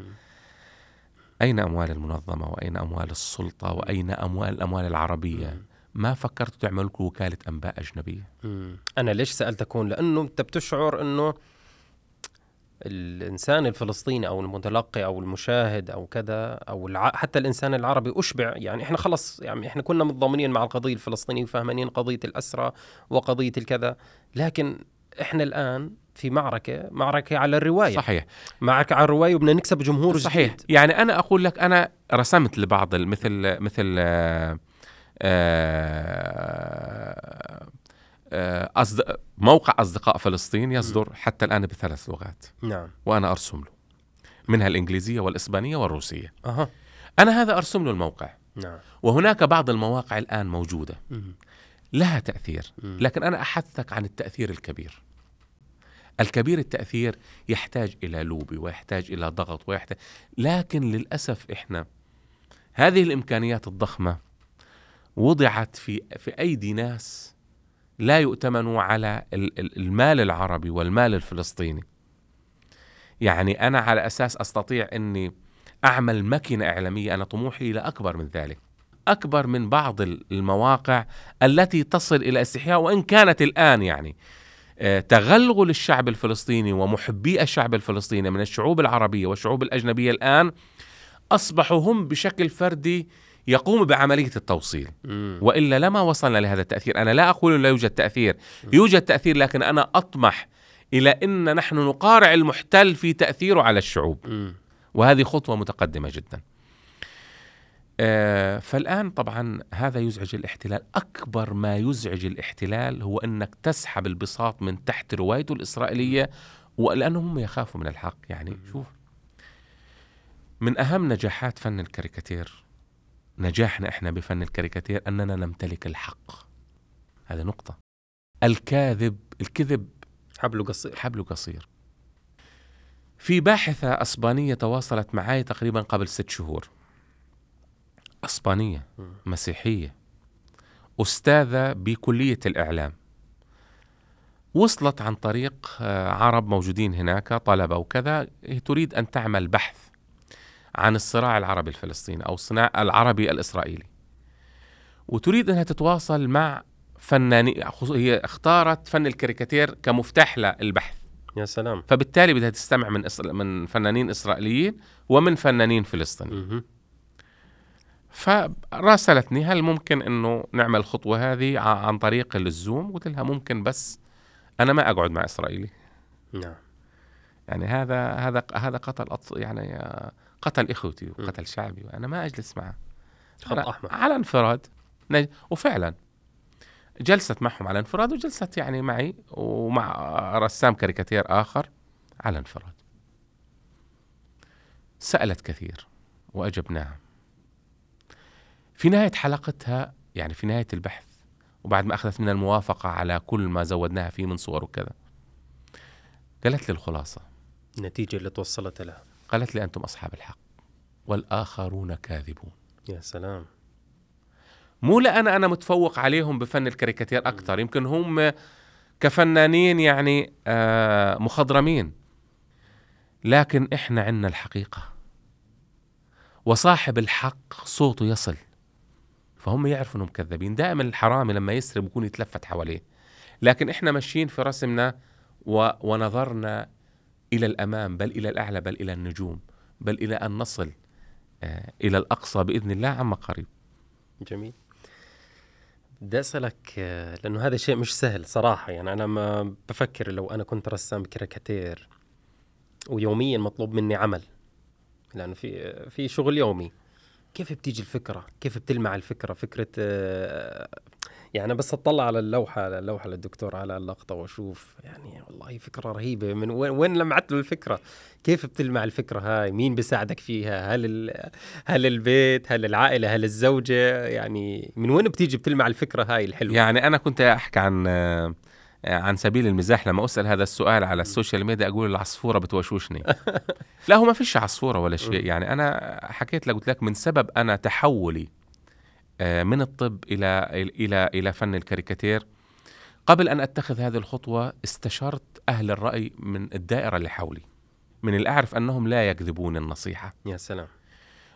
أين أموال المنظمة وأين أموال السلطة وأين أموال الأموال العربية مم. ما فكرتوا تعملوا لكم وكالة أنباء أجنبية مم. أنا ليش سألتك هون لأنه أنت بتشعر أنه الإنسان الفلسطيني أو المتلقي أو المشاهد أو كذا أو الع... حتى الإنسان العربي أشبع. يعني إحنا خلص يعني إحنا كنا متضامنين مع القضية الفلسطينية وفاهمين قضية الأسرة وقضية الكذا لكن إحنا الآن في معركة معركة على الرواية. صح. صحيح. معركة على الرواية وبدنا نكسب جمهور صحيح. جديد. يعني أنا أقول لك أنا رسمت لبعض مثل مثل آه، آه، آه، أصد... موقع أصدقاء فلسطين يصدر حتى الآن بثلاث لغات. نعم. وأنا أرسم له. منها الإنجليزية والإسبانية والروسية. أها. أنا هذا أرسم له الموقع. نعم. وهناك بعض المواقع الآن موجودة. مم. لها تأثير. مم. لكن أنا احثك عن التأثير الكبير. الكبير التأثير يحتاج إلى لوبي ويحتاج إلى ضغط ويحتاج لكن للأسف إحنا هذه الإمكانيات الضخمة وضعت في في أيدي ناس لا يؤتمنوا على ال- ال- المال العربي والمال الفلسطيني. يعني أنا على أساس أستطيع إني أعمل ماكينه إعلامية أنا طموحي إلى أكبر من ذلك أكبر من بعض ال- المواقع التي تصل إلى استحياء وإن كانت الآن يعني آه، تغلغل الشعب الفلسطيني ومحبي الشعب الفلسطيني من الشعوب العربية والشعوب الأجنبية الآن أصبحوا هم بشكل فردي يقوموا بعملية التوصيل. مم. وإلا لما وصلنا لهذا التأثير، أنا لا أقول لا يوجد تأثير، يوجد تأثير لكن أنا أطمح إلى إن نحن نقارع المحتل في تأثيره على الشعوب، مم. وهذه خطوة متقدمة جدا. آه، فالآن طبعا هذا يزعج الاحتلال، أكبر ما يزعج الاحتلال هو إنك تسحب البساط من تحت روايته الإسرائيلية ولأنهم هم يخافوا من الحق، يعني شوف من أهم نجاحات فن الكاريكاتير نجاحنا إحنا بفن الكاريكاتير أننا نمتلك الحق. هذه نقطة. الكاذب الكذب حبله قصير. حبله قصير. في باحثة أسبانية تواصلت معي تقريبا قبل ست شهور. أسبانية. مسيحية. أستاذة بكلية الإعلام. وصلت عن طريق آه، عرب موجودين هناك طلبة وكذا. تريد أن تعمل بحث عن الصراع العربي الفلسطيني أو الصراع العربي الإسرائيلي. وتريد أنها تتواصل مع فنانين هي اختارت فن الكاريكاتير كمفتاح للبحث. يا سلام. فبالتالي بدها تستمع من إسر... من فنانين إسرائيليين ومن فنانين فلسطينيين. فراسلتني هل ممكن إنه نعمل الخطوه هذه عن طريق الزوم؟ قلت لها ممكن بس أنا ما أقعد مع إسرائيلي. نعم. يعني هذا هذا هذا قتل أطف يعني قتل إخوتي وقتل شعبي وأنا ما أجلس معه. خط على- أحمر. على انفراد. نج- وفعلا. جلست معهم على انفراد وجلست يعني معي ومع رسام كاريكاتير آخر على انفراد. سألت كثير وأجبناها. في نهاية حلقتها يعني في نهاية البحث وبعد ما أخذت من الموافقة على كل ما زودناها فيه من صور وكذا قالت لي الخلاصة. النتيجه اللي توصلت لها. قالت لي أنتم أصحاب الحق والآخرون كاذبون. يا سلام. مو لأن أنا متفوق عليهم بفن الكاريكاتير أكثر يمكن هم كفنانين يعني آه، مخضرمين. لكن إحنا عنا الحقيقة. وصاحب الحق صوته يصل. فهم يعرفوا إنهم كذابين. دائما الحرامي لما يسرق بيكون يتلفت حواليه. لكن إحنا ماشيين في رسمنا و... ونظرنا إلى الأمام بل إلى الأعلى بل إلى النجوم بل إلى أن نصل آه إلى الأقصى بإذن الله عما قريب. جميل. بدي أسألك آه، لأنه هذا شيء مش سهل صراحة. يعني أنا ما بفكر لو أنا كنت رسام كاريكاتير ويوميا مطلوب مني عمل. لأنه في في شغل يومي. كيف بتيجي الفكرة؟ كيف بتلمع الفكرة؟ فكرة آه، يعني بس اطلع على اللوحة على اللوحة للدكتور على اللقطة وأشوف يعني والله فكرة رهيبة. من وين وين لمعت له الفكرة؟ كيف بتلمع الفكرة هاي؟ مين بيساعدك فيها؟ هل. هل البيت؟ هل العائلة؟ هل الزوجة؟ يعني من وين بتيجي بتلمع الفكرة هاي الحلوة؟ يعني أنا كنت أحكي عن آه، عن سبيل المزاح لما أسأل هذا السؤال على السوشيال ميديا أقول العصفورة بتوشوشني. (laughs) لا هو ما فيش عصفورة ولا شيء. يعني أنا حكيت لك قلت لك من سبب أنا تحولي آه، من الطب إلى إلى إلى فن الكاريكاتير. قبل أن أتخذ هذه الخطوة استشرت أهل الرأي من الدائرة اللي حولي من اللي أعرف أنهم لا يكذبون النصيحة. يا سلام.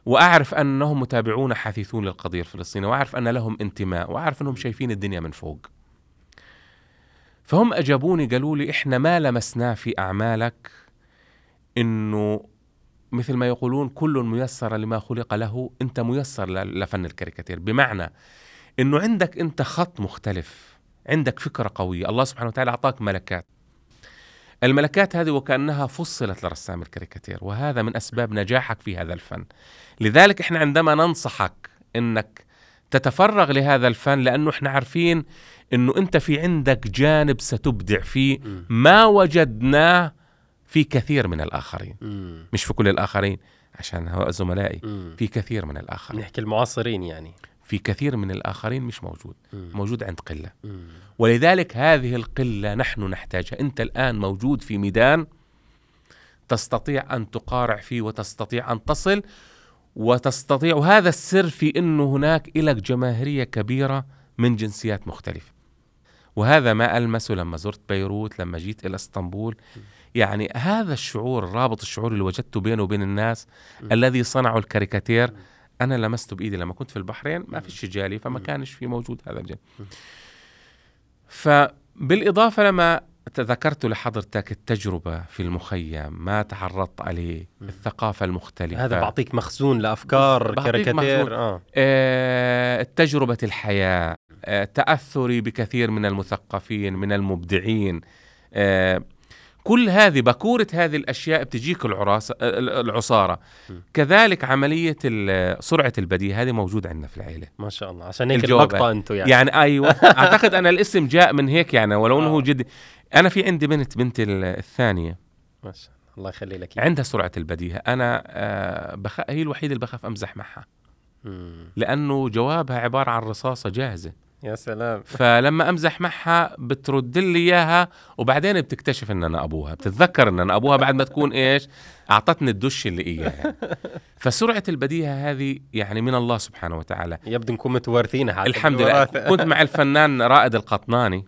وأعرف أنهم متابعون حثيثون للقضية الفلسطينية وأعرف أن لهم انتماء وأعرف أنهم شايفين الدنيا من فوق. فهم أجابوني قالوا لي إحنا ما لمسناه في أعمالك إنه مثل ما يقولون كل ميسر لما خلق له أنت ميسر لفن الكاريكاتير. بمعنى إنه عندك أنت خط مختلف عندك فكرة قوية. الله سبحانه وتعالى أعطاك ملكات. الملكات هذه وكأنها فصلت لرسام الكاريكاتير وهذا من أسباب نجاحك في هذا الفن. لذلك إحنا عندما ننصحك إنك تتفرغ لهذا الفن لأنه إحنا عارفين إنه أنت في عندك جانب ستبدع فيه. ما وجدناه في كثير من الآخرين. مش في كل الآخرين عشان هو زملائي. في كثير من الآخرين نحكي المعاصرين يعني في كثير من الآخرين مش موجود. موجود عند قلة. ولذلك هذه القلة نحن نحتاجها أنت الآن موجود في ميدان تستطيع أن تقارع فيه وتستطيع أن تصل وتستطيع وهذا السر في إنه هناك لك جماهيرية كبيرة من جنسيات مختلفة وهذا ما المسه لما زرت بيروت لما جيت إلى إسطنبول يعني هذا الشعور الرابط الشعور اللي وجدته بينه وبين الناس م. الذي صنعوا الكاريكاتير أنا لمسته بإيدي لما كنت في البحرين ما. فيش جالي فما. كانش في موجود هذا الجانب م. فبالإضافة لما تذكرت لحضرتك التجربة في المخيم ما تعرضت عليه م. الثقافة المختلفة هذا بعطيك مخزون بعطيك كاريكاتير. آه آه، تجربة الحياة آه، تأثري بكثير من المثقفين من المبدعين. آه، كل هذه بكورة هذه الأشياء بتجيك العراسة آه، العصارة. م. كذلك عملية سرعة البديهة هذه موجودة عندنا في العيلة. ما شاء الله. عشان هيك المقطع أنتم يعني, يعني أيوة. (laughs) أعتقد أنا الاسم جاء من هيك يعني ولو أنه آه. هو جدي. أنا في عندي بنت بنتي ال- الثانية. ما شاء الله. الله يخلي لك. عندها سرعة البديهة. أنا آه، بخ... هي الوحيدة اللي بخاف أمزح معها. لأنه جوابها عبارة عن رصاصة جاهزة. يا سلام. فلما امزح معها بترد لي اياها وبعدين بتكتشف إن أنا أبوها. بتتذكر إن أنا أبوها بعد ما تكون إيش؟ أعطتني الدش اللي اياها فسرعة البديهة هذه يعني من الله سبحانه وتعالى. يبدو انكم متوارثينها حتى الحمد لله. كنت مع الفنان رائد القطناني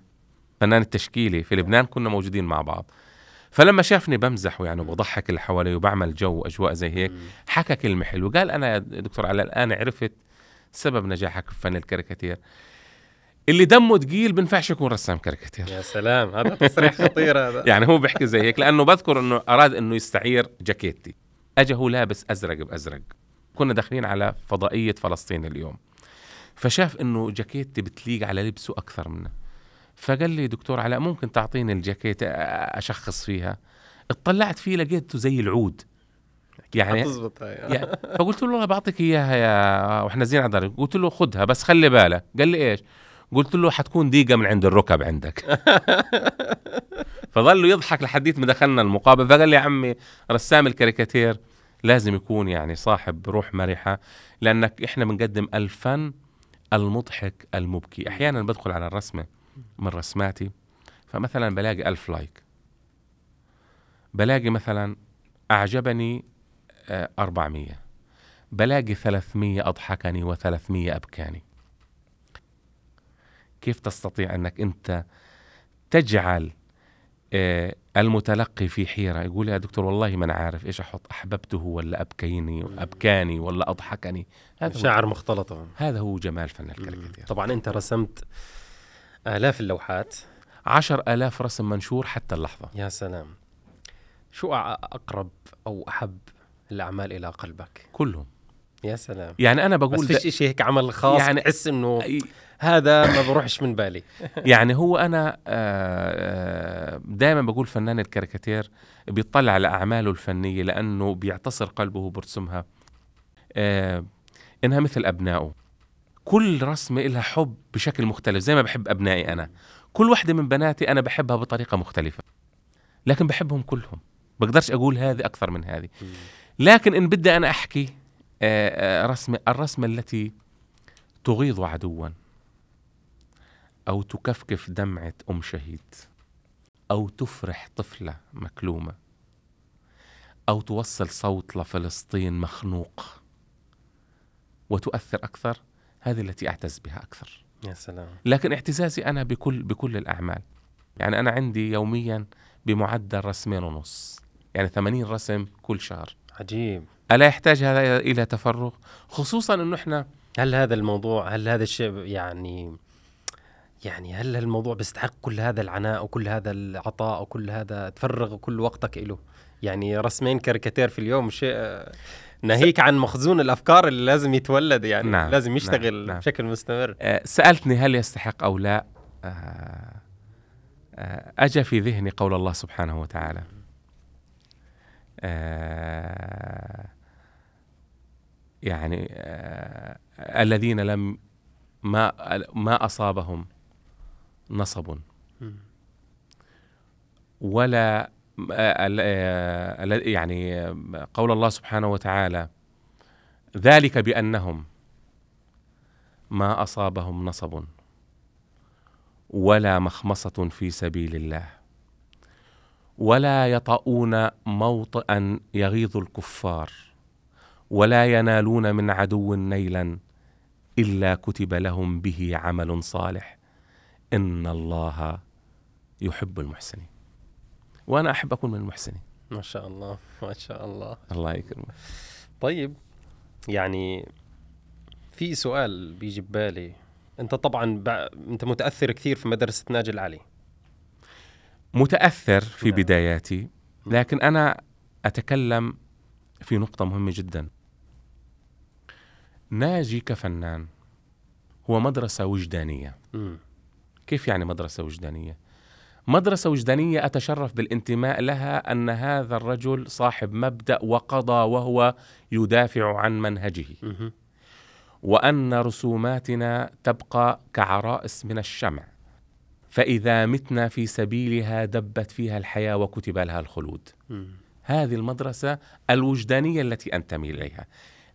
فنان التشكيلي في لبنان كنا موجودين مع بعض. فلما شافني بمزح يعني وبضحك اللي حوالي وبعمل جو اجواء زي هيك. حكى كلمة حلوة. قال أنا يا دكتور علاء الآن عرفت سبب نجاحك في فن الكاريكاتير. اللي دمه تقيل بنفعش يكون رسام كاريكاتير. يا سلام هذا تصريح خطير هذا. (laughs) يعني هو بيحكي زي هيك لأنه بذكر إنه أراد إنه يستعير جاكيتي. اجى هو لابس أزرق بأزرق. كنا داخلين على فضائية فلسطين اليوم. فشاف إنه جاكيتي بتليق على لبسه أكثر منه. فقال لي دكتور علاء ممكن تعطيني الجاكيت أشخص فيها؟ اطلعت فيه لقيته زي العود. يعني حتزبط هاي. يعني فقلت له والله بعطيك إياها يا وإحنا نازلين على قلت له خدها بس خلي بالك قال لي إيش؟ قلت له حتكون دقيقة من عند الركب عندك. (laughs) فظل يضحك لحديت ما دخلنا المقابله فقال لي يا عمي رسام الكاريكاتير لازم يكون يعني صاحب روح مرحة لأنك إحنا بنقدم الفن المضحك المبكي. أحيانا بدخل على الرسمة من رسماتي فمثلا بلاقي ألف لايك. بلاقي مثلا أعجبني آه، 400 بلاقي 300 أضحكني و300 أبكاني. كيف تستطيع أنك أنت تجعل آه، المتلقي في حيرة؟ يقول يا دكتور والله ما أنا عارف إيش أحط أحببته ولا أبكيني أبكاني ولا أضحكني؟ هذا هو, مشاعر مختلطة هذا هو جمال فن الكاريكاتير طبعا أنت رسمت آلاف اللوحات. عشر آلاف رسم منشور حتى اللحظة. يا سلام. شو أقرب أو أحب الأعمال إلى قلبك؟ كلهم. يا سلام. يعني أنا بس بقول فيش إشي هيك عمل خاص يعني- يعني تحس إنه ده هذا ما بروحش من بالي. يعني هو أنا دائما بقول فنان الكاريكاتير بيطلع على أعماله الفنية لأنه بيعتصر قلبه وبرسمها. آه، إنها مثل أبنائه. كل رسمة لها حب بشكل مختلف زي ما بحب أبنائي أنا. كل واحدة من بناتي أنا بحبها بطريقة مختلفة لكن بحبهم كلهم. بقدرش أقول هذه أكثر من هذه. لكن إن بدي أنا أحكي آه، آه، رسمة الرسمة التي تغيظ عدوا. أو تكفكف دمعة أم شهيد أو تفرح طفلة مكلومة أو توصل صوت لفلسطين مخنوق. وتؤثر أكثر هذه التي أعتز بها أكثر. يا سلام. لكن اعتزازي أنا بكل بكل الأعمال. يعني أنا عندي يوميا بمعدل رسمين ونص. يعني 80 رسم كل شهر. عجيب. ألا يحتاج هذا إلى تفرغ؟ خصوصا أنه إحنا هل هذا الموضوع هل هذا الشيء يعني يعني هل الموضوع بيستحق كل هذا العناء وكل هذا العطاء وكل هذا تفرغ كل وقتك له يعني رسمين كاريكاتير في اليوم شيء آه، ناهيك عن مخزون الأفكار اللي لازم يتولد يعني نعم، لازم يشتغل نعم، نعم. بشكل مستمر. آه، سألتني هل يستحق أو لا آه، آه، أجى في ذهني قول الله سبحانه وتعالى. يعني الذين لم ما ما أصابهم نصب. ولا آه، ال- آه، يعني قول الله سبحانه وتعالى ذلك بأنهم ما أصابهم نصب ولا مخمصة في سبيل الله ولا يطؤون موطئا يغيظ الكفار ولا ينالون من عدو نيلا إلا كتب لهم به عمل صالح. إن الله يحب المحسنين. وأنا أحب أكون من المحسنين. ما شاء الله ما شاء الله. الله يكرمك. طيب يعني في سؤال بيجي ببالي. أنت طبعا بع... أنت متأثر كثير في مدرسة ناجي العلي. متأثر في نعم. بداياتي لكن أنا أتكلم في نقطة مهمة جدا. ناجي كفنان هو مدرسة وجدانية. امم كيف يعني مدرسة وجدانية؟ مدرسة وجدانية أتشرف بالانتماء لها أن هذا الرجل صاحب مبدأ وقضى وهو يدافع عن منهجه. وأن رسوماتنا تبقى كعرائس من الشمع. فإذا متنا في سبيلها دبت فيها الحياة وكتب لها الخلود. هذه المدرسة الوجدانية التي أنتمي إليها.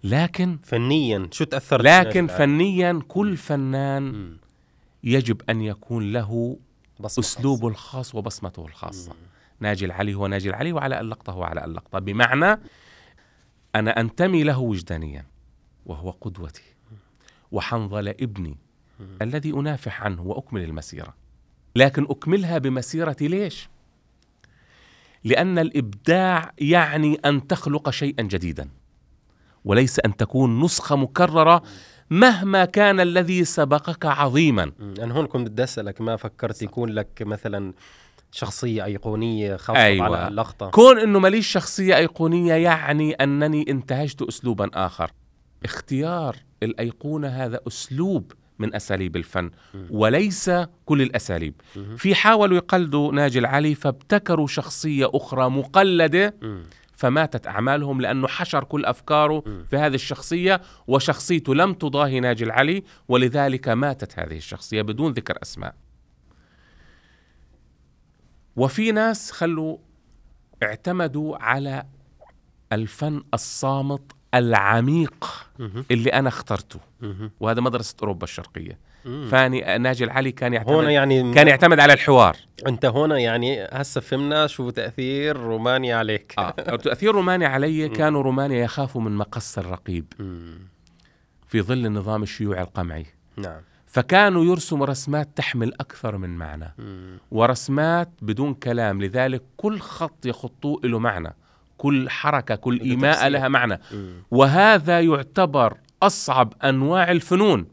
لكن فنيا شو تأثرت لكن فنيا كل فنان. يجب أن يكون له بصمة اسلوبه الخاص وبصمته الخاصة. مم. ناجي العلي هو ناجي العلي وعلى اللقطه هو على اللقطه بمعنى أنا أنتمي له وجدانيا وهو قدوتي وحنظل ابني مم. الذي أنافح عنه وأكمل المسيرة. لكن أكملها بمسيرتي ليش؟ لأن الإبداع يعني أن تخلق شيئا جديدا وليس أن تكون نسخة مكررة مهما كان الذي سبقك عظيما مم. أنا هون كنت بدي أسألك ما فكرت يكون لك مثلا شخصية أيقونية خاصة أيوة. على اللقطة كون إنه ماليش شخصية أيقونية يعني أنني انتهجت اسلوبا آخر اختيار الأيقونة هذا أسلوب من أساليب الفن. وليس كل الأساليب مم. في حاولوا يقلدوا ناجي العلي فابتكروا شخصية أخرى مقلدة مم. فماتت أعمالهم لأنه حشر كل أفكاره مم. في هذه الشخصية وشخصيته لم تضاهي ناجي العلي ولذلك ماتت هذه الشخصية بدون ذكر أسماء وفي ناس خلوا اعتمدوا على الفن الصامت العميق. اللي أنا اخترته. وهذا مدرسة أوروبا الشرقية مم. فاني ناجي العلي كان يعتمد هون يعني كان يعتمد على الحوار انت هنا يعني هسه فهمنا شو تأثير رومانيا عليك آه. تأثير رومانيا علي. كانوا رومانيا يخافوا من مقص الرقيب. في ظل النظام الشيوعي القمعي نعم فكانوا يرسموا رسمات تحمل أكثر من معنى مم. ورسمات بدون كلام لذلك كل خط يخطوه له معنى كل حركة كل له إيماء تفسير. لها معنى مم. وهذا يعتبر أصعب أنواع الفنون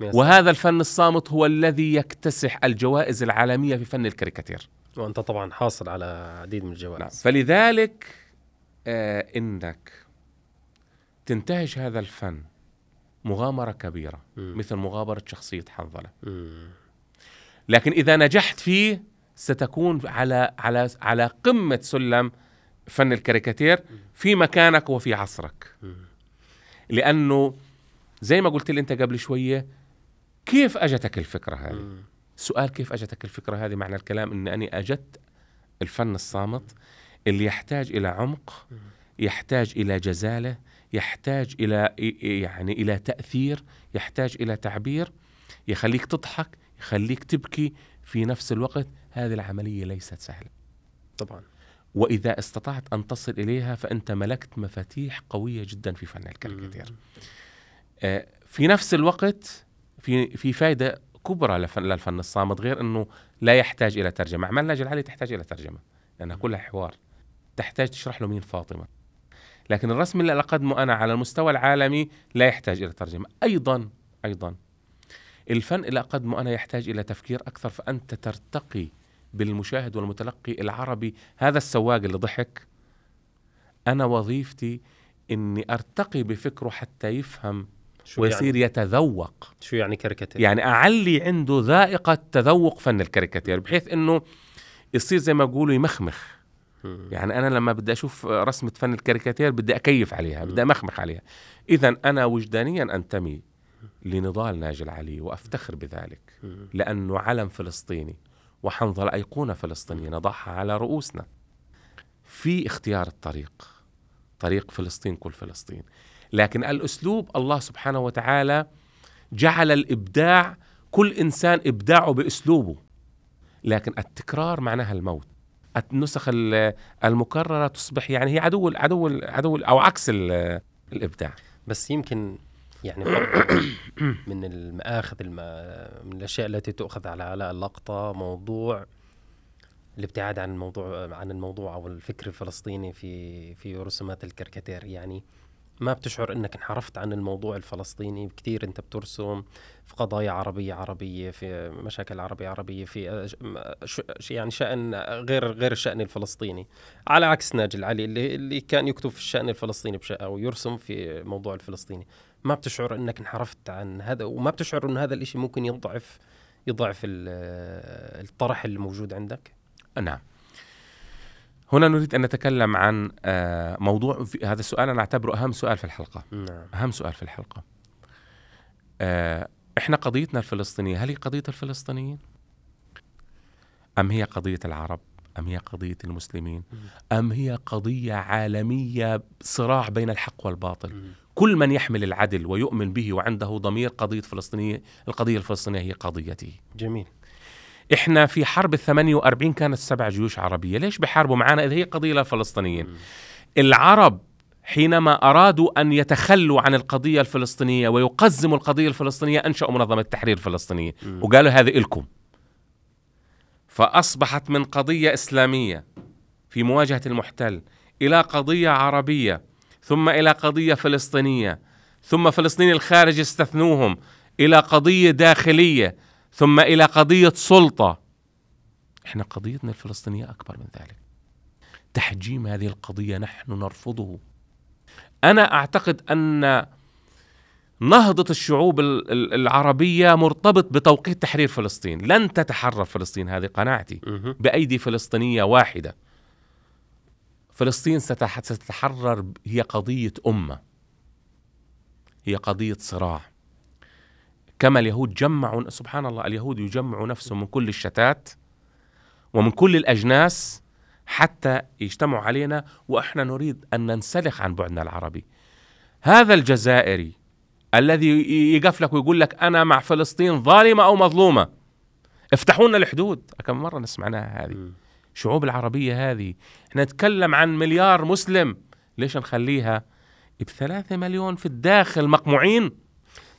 وهذا الفن الصامت هو الذي يكتسح الجوائز العالمية في فن الكاريكاتير وأنت طبعا حاصل على عديد من الجوائز نعم. فلذلك آه إنك تنتهج هذا الفن مغامرة كبيرة مم. مثل مغامرة شخصية حنظلة. لكن إذا نجحت فيه ستكون على على على قمة سلم فن الكاريكاتير في مكانك وفي عصرك. لأنه زي ما قلت لي أنت قبل شوية كيف أجتك الفكرة هذه؟ مم. سؤال كيف أجتك الفكرة هذه؟ معنى الكلام اني أني أجت الفن الصامت اللي يحتاج إلى عمق يحتاج إلى جزالة يحتاج إلى يعني إلى تأثير يحتاج إلى تعبير يخليك تضحك يخليك تبكي في نفس الوقت. هذه العملية ليست سهلة. طبعا. وإذا استطعت أن تصل إليها فأنت ملكت مفاتيح قوية جدا في فن الكاريكاتير. آه، في نفس الوقت في في فائده كبرى لفن للفن الصامت غير إنه لا يحتاج إلى ترجمة. أعمال ناجي العلي تحتاج إلى ترجمة لأنها كلها حوار. تحتاج تشرح له مين فاطمة. لكن الرسم اللي أقدمه أنا على المستوى العالمي لا يحتاج إلى ترجمة. أيضا أيضا. الفن اللي أقدمه أنا يحتاج إلى تفكير أكثر فأنت ترتقي بالمشاهد والمتلقي العربي. هذا السواق اللي ضحك. أنا وظيفتي إني أرتقي بفكره حتى يفهم ويصير يعني؟ يتذوق. شو يعني كاريكاتير؟ يعني أعلي عنده ذائقة تذوق فن الكاريكاتير بحيث إنه يصير زي ما بقولوا يمخمخ. يعني أنا لما بدي أشوف رسمة فن الكاريكاتير بدي أكيف عليها بدي أمخمخ عليها. اذا أنا وجدانيا أنتمي لنضال ناجي العلي وأفتخر بذلك. لأنه علم فلسطيني وحنظلة ايقونه فلسطينية نضعها على رؤوسنا. في اختيار الطريق طريق فلسطين كل فلسطين. لكن الأسلوب الله سبحانه وتعالى جعل الإبداع كل إنسان إبداعه بأسلوبه. لكن التكرار معناها الموت. النسخ ال- المكررة تصبح يعني هي عدو عدو عدو أو عكس ال- الإبداع. بس يمكن يعني (coughs) من المآخذ الم... من الأشياء التي تؤخذ على علاء اللقطة موضوع الابتعاد عن الموضوع عن الموضوع أو الفكر الفلسطيني في في رسومات الكاريكاتير يعني ما بتشعر إنك انحرفت عن الموضوع الفلسطيني؟ كثير أنت بترسم في قضايا عربية عربية في مشاكل عربية عربية في يعني شأن غير غير الشأن الفلسطيني. على عكس ناجي العلي اللي اللي كان يكتب في الشأن الفلسطيني أو يرسم في موضوع الفلسطيني. ما بتشعر إنك انحرفت عن هذا؟ وما بتشعر إن هذا الإشي ممكن يضعف يضعف ال- الطرح الموجود عندك؟ نعم. هنا نريد أن نتكلم عن آه، موضوع في هذا السؤال أنا أعتبره أهم سؤال في الحلقة. نعم. أهم سؤال في الحلقة. آه، إحنا قضيتنا الفلسطينية هل هي قضية الفلسطينيين؟ أم هي قضية العرب؟ أم هي قضية المسلمين؟ أم هي قضية عالمية صراع بين الحق والباطل؟ كل من يحمل العدل ويؤمن به وعنده ضمير قضية فلسطينية القضية الفلسطينية هي قضيته. جميل. إحنا في حرب ال 48 كانت سبع جيوش عربية. ليش بحاربوا معنا إذا هي قضية للفلسطينيين العرب حينما أرادوا أن يتخلوا عن القضية الفلسطينية ويقزموا القضية الفلسطينية أنشأوا منظمة التحرير الفلسطينيه. وقالوا هذه إلكم. فأصبحت من قضية إسلامية في مواجهة المحتل إلى قضية عربية ثم إلى قضية فلسطينية ثم فلسطين الخارج استثنوهم إلى قضية داخلية. ثم إلى قضية سلطة. إحنا قضيتنا الفلسطينية أكبر من ذلك. تحجيم هذه القضية نحن نرفضه. أنا أعتقد أن نهضة الشعوب ال- ال- العربية مرتبط بتوقيت تحرير فلسطين. لن تتحرر فلسطين هذه قناعتي. بأيدي فلسطينية واحدة. فلسطين ستتحرر هي قضية أمة. هي قضية صراع. كما اليهود جمعوا سبحان الله اليهود يجمعوا نفسهم من كل الشتات ومن كل الأجناس حتى يجتمعوا علينا وإحنا نريد أن ننسلخ عن بعدنا العربي. هذا الجزائري الذي يقف لك ويقول لك أنا مع فلسطين ظالمة أو مظلومة. افتحوا لنا الحدود. كم مرة نسمعناها هذه. الشعوب العربية هذه. إحنا نتكلم عن مليار مسلم. ليش نخليها بثلاثة مليون في الداخل مقموعين؟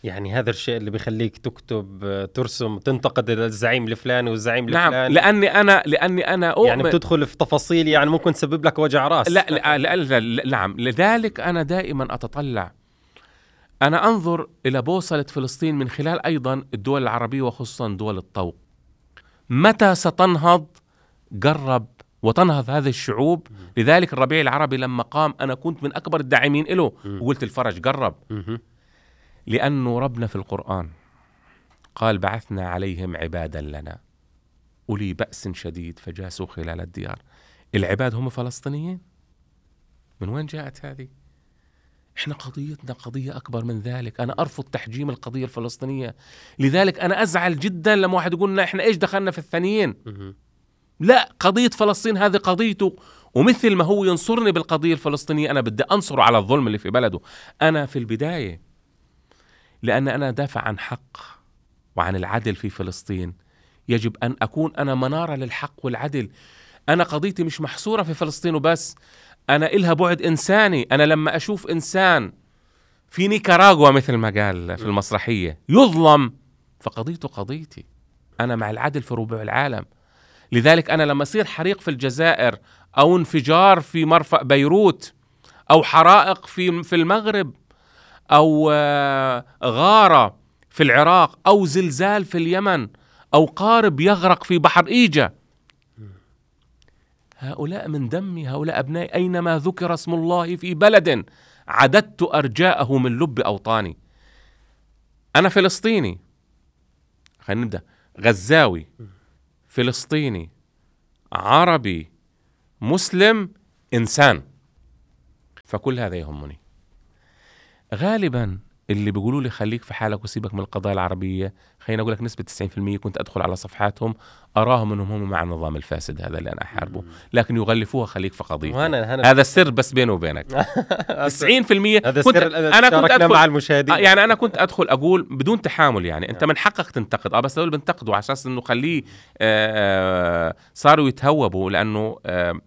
يعني هذا الشيء اللي بيخليك تكتب ترسم تنتقد الزعيم الفلاني والزعيم نعم الفلاني. لأني أنا لأني أنا أؤمن. يعني بتدخل في تفاصيل يعني ممكن تسبب لك وجع رأس. لا لا, لا, لا, لا نعم. لذلك أنا دائما أتطلع. أنا أنظر إلى بوصلة فلسطين من خلال أيضا الدول العربية وخصوصا دول الطوق. متى ستنهض قرب وتنهض هذه الشعوب؟ لذلك الربيع العربي لما قام أنا كنت من أكبر الداعمين له. وقلت الفرج قرب مهم. لأنه ربنا في القرآن قال بعثنا عليهم عبادا لنا أولي بأس شديد فجاسوا خلال الديار. العباد هم فلسطينيين؟ من وين جاءت هذه؟ إحنا قضيتنا قضية أكبر من ذلك. أنا أرفض تحجيم القضية الفلسطينية. لذلك أنا أزعل جدا لما واحد يقول لنا إحنا إيش دخلنا في الثانيين. لا قضية فلسطين هذه قضيته. ومثل ما هو ينصرني بالقضية الفلسطينية أنا بدي أنصره على الظلم اللي في بلده. أنا في البداية لأن أنا دافع عن حق وعن العدل في فلسطين. يجب أن أكون أنا منارة للحق والعدل. أنا قضيتي مش محصورة في فلسطين وبس. أنا إلها بعد إنساني. أنا لما أشوف إنسان في نيكاراغوا مثل ما قال في المسرحية يظلم فقضيته قضيتي. أنا مع العدل في ربوع العالم. لذلك أنا لما يصير حريق في الجزائر أو انفجار في مرفأ بيروت أو حرائق في في المغرب أو آه، غارة في العراق أو زلزال في اليمن أو قارب يغرق في بحر إيجا. هؤلاء من دمي هؤلاء أبنائي أينما ذكر اسم الله في بلد عددت أرجاءه من لب أوطاني. أنا فلسطيني. خلينا نبدأ. غزاوي فلسطيني عربي مسلم إنسان. فكل هذا يهمني. غالبا اللي بيقولوا لي خليك في حالك وسيبك من القضايا العربية. خليني أقول لك نسبة 90% كنت أدخل على صفحاتهم أراهم أنهم هم مع النظام الفاسد هذا اللي أنا أحاربه. لكن يغلفوها خليك في أنا هذا السر بس بيني وبينك. (laughs) 90% هذا كنت أنا كنت أدخل مع آه المشاهدين يعني أنا كنت أدخل أقول بدون تحامل يعني. أنت من حقك تنتقد. آه بس دول بنتقدوا على أساس إنه خليه آه، آه، صاروا يتهوبوا لأنه آه،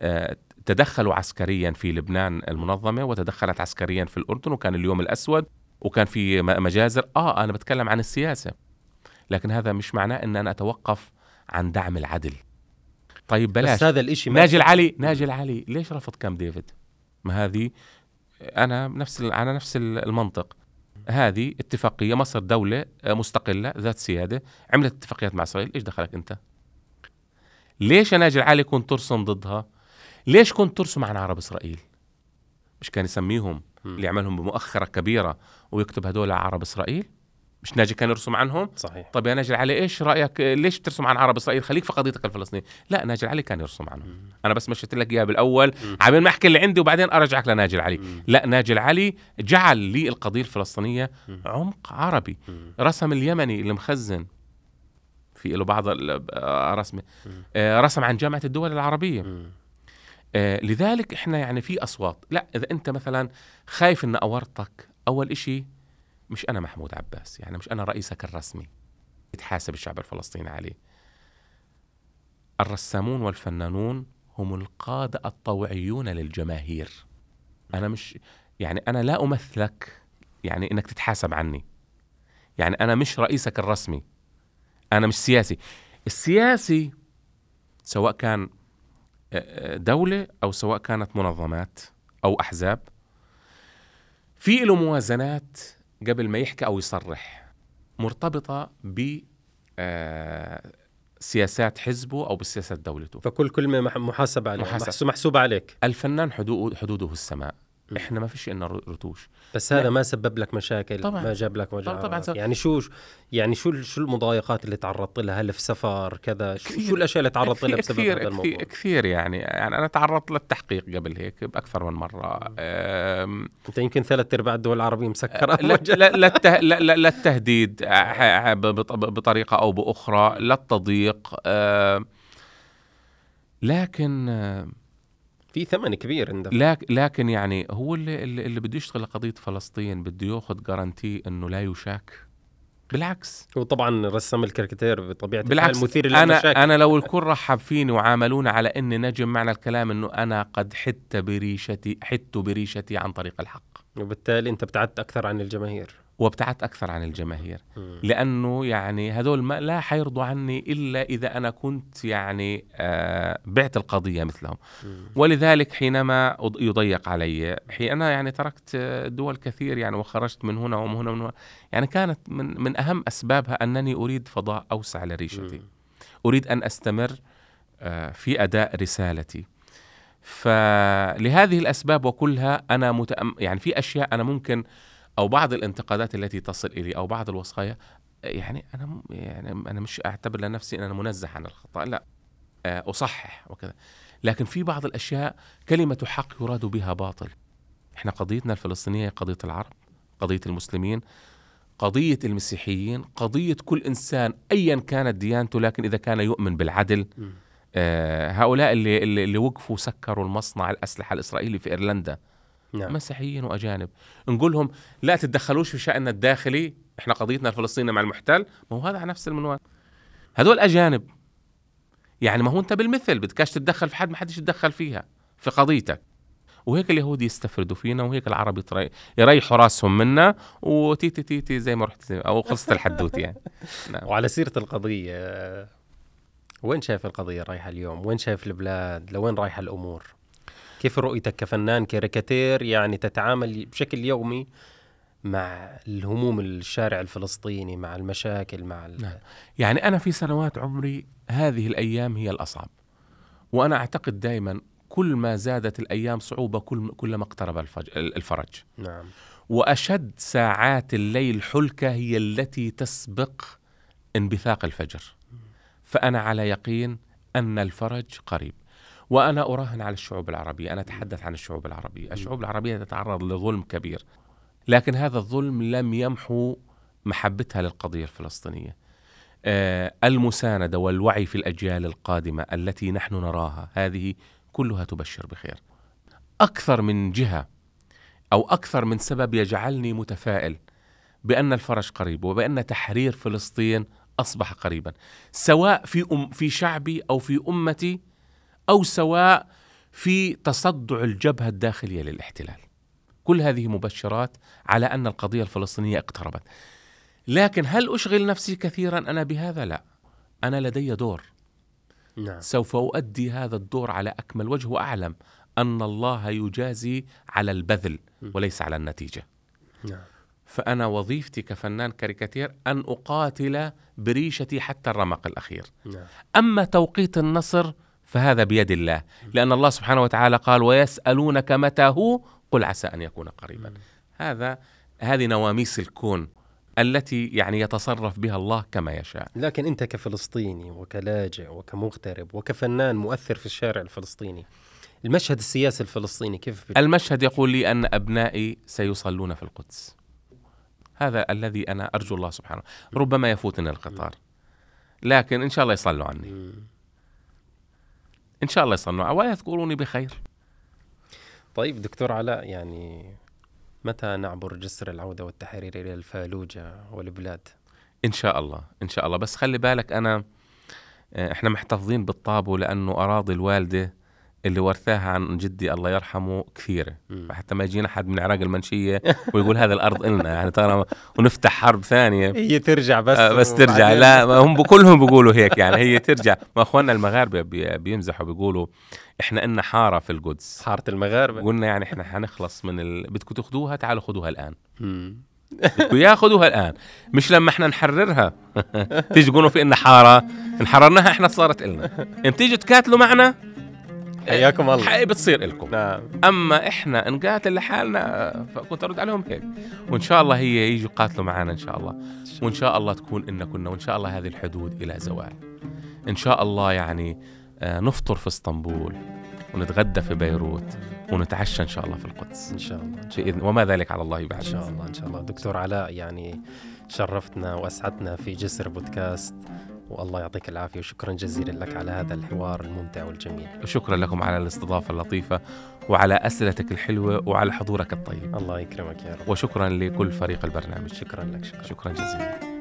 آه، تدخلوا عسكريا في لبنان المنظمة وتدخلت عسكريا في الأردن وكان اليوم الأسود وكان في مجازر. آه أنا بتكلم عن السياسة لكن هذا مش معناه إن أنا أتوقف عن دعم العدل. طيب بلاش. بس هذا الإشي ما ناجي العلي ناجي العلي ليش رفض كام ديفيد؟ ما هذه أنا نفس على نفس ال- المنطق. هذه اتفاقية مصر دولة آه، مستقلة ذات سيادة عملت اتفاقيات مع إسرائيل. إيش دخلك أنت؟ ليش يا ناجي العلي كنت ترسم ضدها؟ ليش كنت ترسم عن عرب إسرائيل مش كان يسميهم مم. اللي يعملهم بمؤخرة كبيرة ويكتب هدول عرب إسرائيل مش ناجي كان يرسم عنهم صحيح طيب يا ناجي العلي إيش رأيك ليش ترسم عن عرب إسرائيل خليك في قضيتك الفلسطينية لا ناجي العلي كان يرسم عنهم أنا بس مشيت لك اياها بالأول مم. عامل ما احكي اللي عندي وبعدين أرجعك لناجي العلي مم. لا ناجي العلي جعل لي القضية الفلسطينية مم. عمق عربي مم. رسم اليمني اللي مخزن في له بعض آه، رسمة مم. آه، رسم عن جامعة الدول العربية مم. آه، لذلك إحنا يعني في أصوات. لا إذا أنت مثلا خايف إن أورطك أول إشي مش أنا محمود عباس يعني مش أنا رئيسك الرسمي يتحاسب الشعب الفلسطيني عليه. الرسامون والفنانون هم القادة الطوعيون للجماهير. أنا مش يعني أنا لا أمثلك يعني إنك تتحاسب عني. يعني أنا مش رئيسك الرسمي أنا مش سياسي. السياسي سواء كان دولة أو سواء كانت منظمات أو أحزاب في له موازنات قبل ما يحكي أو يصرح مرتبطة ب آه، سياسات حزبه أو بسياسات دولته. فكل كلمة مح- محاسبة عليك محاسب. محسوب محسوبة عليك. الفنان حدود حدوده السماء. إحنا ما فيش لنا رتوش. بس هذا ما سبب لك مشاكل طبعاً. ما جاب لك وجع طبعاً سبب. يعني شو يعني شو شو المضايقات اللي تعرضت لها؟ هل في سفر كذا؟ شو. شو الأشياء اللي تعرضت لها بسبب كثير, هذا الموضوع؟ كثير, كثير يعني. يعني أنا تعرضت للتحقيق قبل هيك بأكثر من مرة. أنت يمكن ثلاث أرباع الدول العربية مسكرة. لا- لا- لا لا- التهديد ح- بط- بطريقة أو بأخرى لا التضييق. أم، لكن في ثمن كبير عندك لك- لكن يعني هو اللي اللي اللي بده يشتغل لقضية فلسطين بده ياخذ جارانتي إنه لا يشاك. بالعكس. هو طبعا رسم الكاريكاتير بطبيعة بالعكس. مثير أنا أنا لو الكل رحب فيني وعاملونا على إني نجم معنى الكلام إنه أنا قد حدت بريشتي حدت بريشتي عن طريق الحق. وبالتالي أنت ابتعدت أكثر عن الجماهير. وابتعدت أكثر عن الجماهير مم. لأنه يعني هذول ما لا حيرضوا عني إلا إذا أنا كنت يعني آه بعت القضية مثلهم. ولذلك حينما يضيق علي حين أنا يعني تركت دول كثير يعني وخرجت من هنا ومن هنا ومن هنا يعني كانت من من أهم أسبابها أنني أريد فضاء أوسع لريشتي مم. أريد أن أستمر آه، في أداء رسالتي فلهذه الأسباب وكلها أنا متأم يعني في أشياء أنا ممكن أو بعض الانتقادات التي تصل إلي أو بعض الوصايا يعني أنا يعني أنا مش أعتبر لنفسي أن أنا منزه عن الخطأ لا آه، أصحح وكذا لكن في بعض الأشياء كلمة حق يراد بها باطل إحنا قضيتنا الفلسطينية قضية العرب قضية المسلمين قضية المسيحيين قضية كل إنسان ايا كانت ديانته لكن إذا كان يؤمن بالعدل. آه، هؤلاء اللي اللي اللي وقفوا سكروا المصنع الأسلحة الإسرائيلي في إيرلندا نعم. مسيحيين وأجانب. نقول لهم لا تتدخلوش في شاننا الداخلي إحنا قضيتنا الفلسطينية مع المحتل. ما هو هذا على نفس المنوال. هذول أجانب. يعني ما هو أنت بالمثل بدكاش تتدخل في حد ما حدش يتدخل فيها في قضيتك. وهيك اليهود يستفردوا فينا وهيك العرب يريحوا راسهم منا وتيتي تيتي زي ما رحت زي أو خلصت الحدوته يعني. (laughs) نعم. وعلى سيرة القضية آه، وين شايف القضية رايحة اليوم؟ وين شايف البلاد؟ لوين رايحة الأمور؟ كيف رؤيتك كفنان كاريكاتير؟ يعني تتعامل بشكل يومي مع الهموم الشارع الفلسطيني مع المشاكل مع ال... نعم. يعني أنا في سنوات عمري هذه الأيام هي الأصعب. وأنا أعتقد دائما كل ما زادت الأيام صعوبة كل كلما اقترب الفج- الفرج. نعم. وأشد ساعات الليل حلكة هي التي تسبق انبثاق الفجر. فأنا على يقين أن الفرج قريب. وأنا أراهن على الشعوب العربية أنا أتحدث عن الشعوب العربية. الشعوب العربية تتعرض لظلم كبير لكن هذا الظلم لم يمحو محبتها للقضية الفلسطينية. آه، المساندة والوعي في الأجيال القادمة التي نحن نراها هذه كلها تبشر بخير. أكثر من جهة أو أكثر من سبب يجعلني متفائل بأن الفرج قريب وبأن تحرير فلسطين أصبح قريبا سواء في أم في شعبي أو في أمتي أو سواء في تصدع الجبهة الداخلية للاحتلال. كل هذه مبشرات على أن القضية الفلسطينية اقتربت. لكن هل أشغل نفسي كثيرا أنا بهذا؟ لا. أنا لدي دور. نعم. سوف أؤدي هذا الدور على أكمل وجه وأعلم أن الله يجازي على البذل وليس على النتيجة. نعم. فأنا وظيفتي كفنان كاريكاتير أن أقاتل بريشتي حتى الرمق الأخير. نعم. أما توقيت النصر فهذا بيد الله. لأن الله سبحانه وتعالى قال ويسألونك متى هو؟ قل عسى أن يكون قريبا. هذا هذه نواميس الكون التي يعني يتصرف بها الله كما يشاء. لكن أنت كفلسطيني وكلاجئ وكمغترب وكفنان مؤثر في الشارع الفلسطيني المشهد السياسي الفلسطيني كيف. المشهد يقول لي أن أبنائي سيصلون في القدس. هذا الذي أنا أرجو الله سبحانه. ربما يفوتني القطار. لكن إن شاء الله يصلوا عني. إن شاء الله يصلوا ويذكروني بخير طيب دكتور علاء يعني متى نعبر جسر العودة والتحرير إلى الفالوجة والبلاد؟ إن شاء الله. إن شاء الله. بس خلي بالك أنا إحنا محتفظين بالطابو لأنه أراضي الوالدة اللي ورثاها عن جدي الله يرحمه كثيرة. مم. فحتى ما يجينا حد من عراق المنشية ويقول هذا الأرض إلنا. يعني ترى ونفتح حرب ثانية. هي ترجع بس آه، بس ترجع. لا هم كلهم بيقولوا هيك يعني. هي ترجع. ما أخواننا المغاربة بي- بيمزحوا بيقولوا إحنا إلنا حارة في القدس. حارة المغاربة. قلنا يعني إحنا حنخلص من ال... بدكم تاخذوها تعالوا خذوها الآن. بدكم ياخذوها الآن. مش لما إحنا نحررها. (laughs) تيجي تقولوا في إلنا حارة. نحررناها إحنا صارت إلنا. إن تيجوا تكاتلوا معنا حياكم الله. حقيقة بتصير لكم نعم. أما إحنا نقاتل لحالنا فكنت أرد عليهم هيك وإن شاء الله هي يجوا يقاتلوا معنا إن شاء الله. وإن شاء الله تكون إن كنا وإن شاء الله هذه الحدود إلى زوال. إن شاء الله يعني آه، نفطر في إسطنبول ونتغدى في بيروت ونتعشى إن شاء الله في القدس. إن شاء الله. بإذن وما ذلك على الله بعد. إن شاء الله إن شاء الله. دكتور علاء يعني شرفتنا واسعدتنا في جسر بودكاست. والله يعطيك العافية وشكرا جزيلا لك على هذا الحوار الممتع والجميل. وشكرا لكم على الاستضافة اللطيفة وعلى أسئلتك الحلوة وعلى حضورك الطيب. الله يكرمك يا رب. وشكرا لكل فريق البرنامج. شكرا لك شكرا. شكرا جزيلا.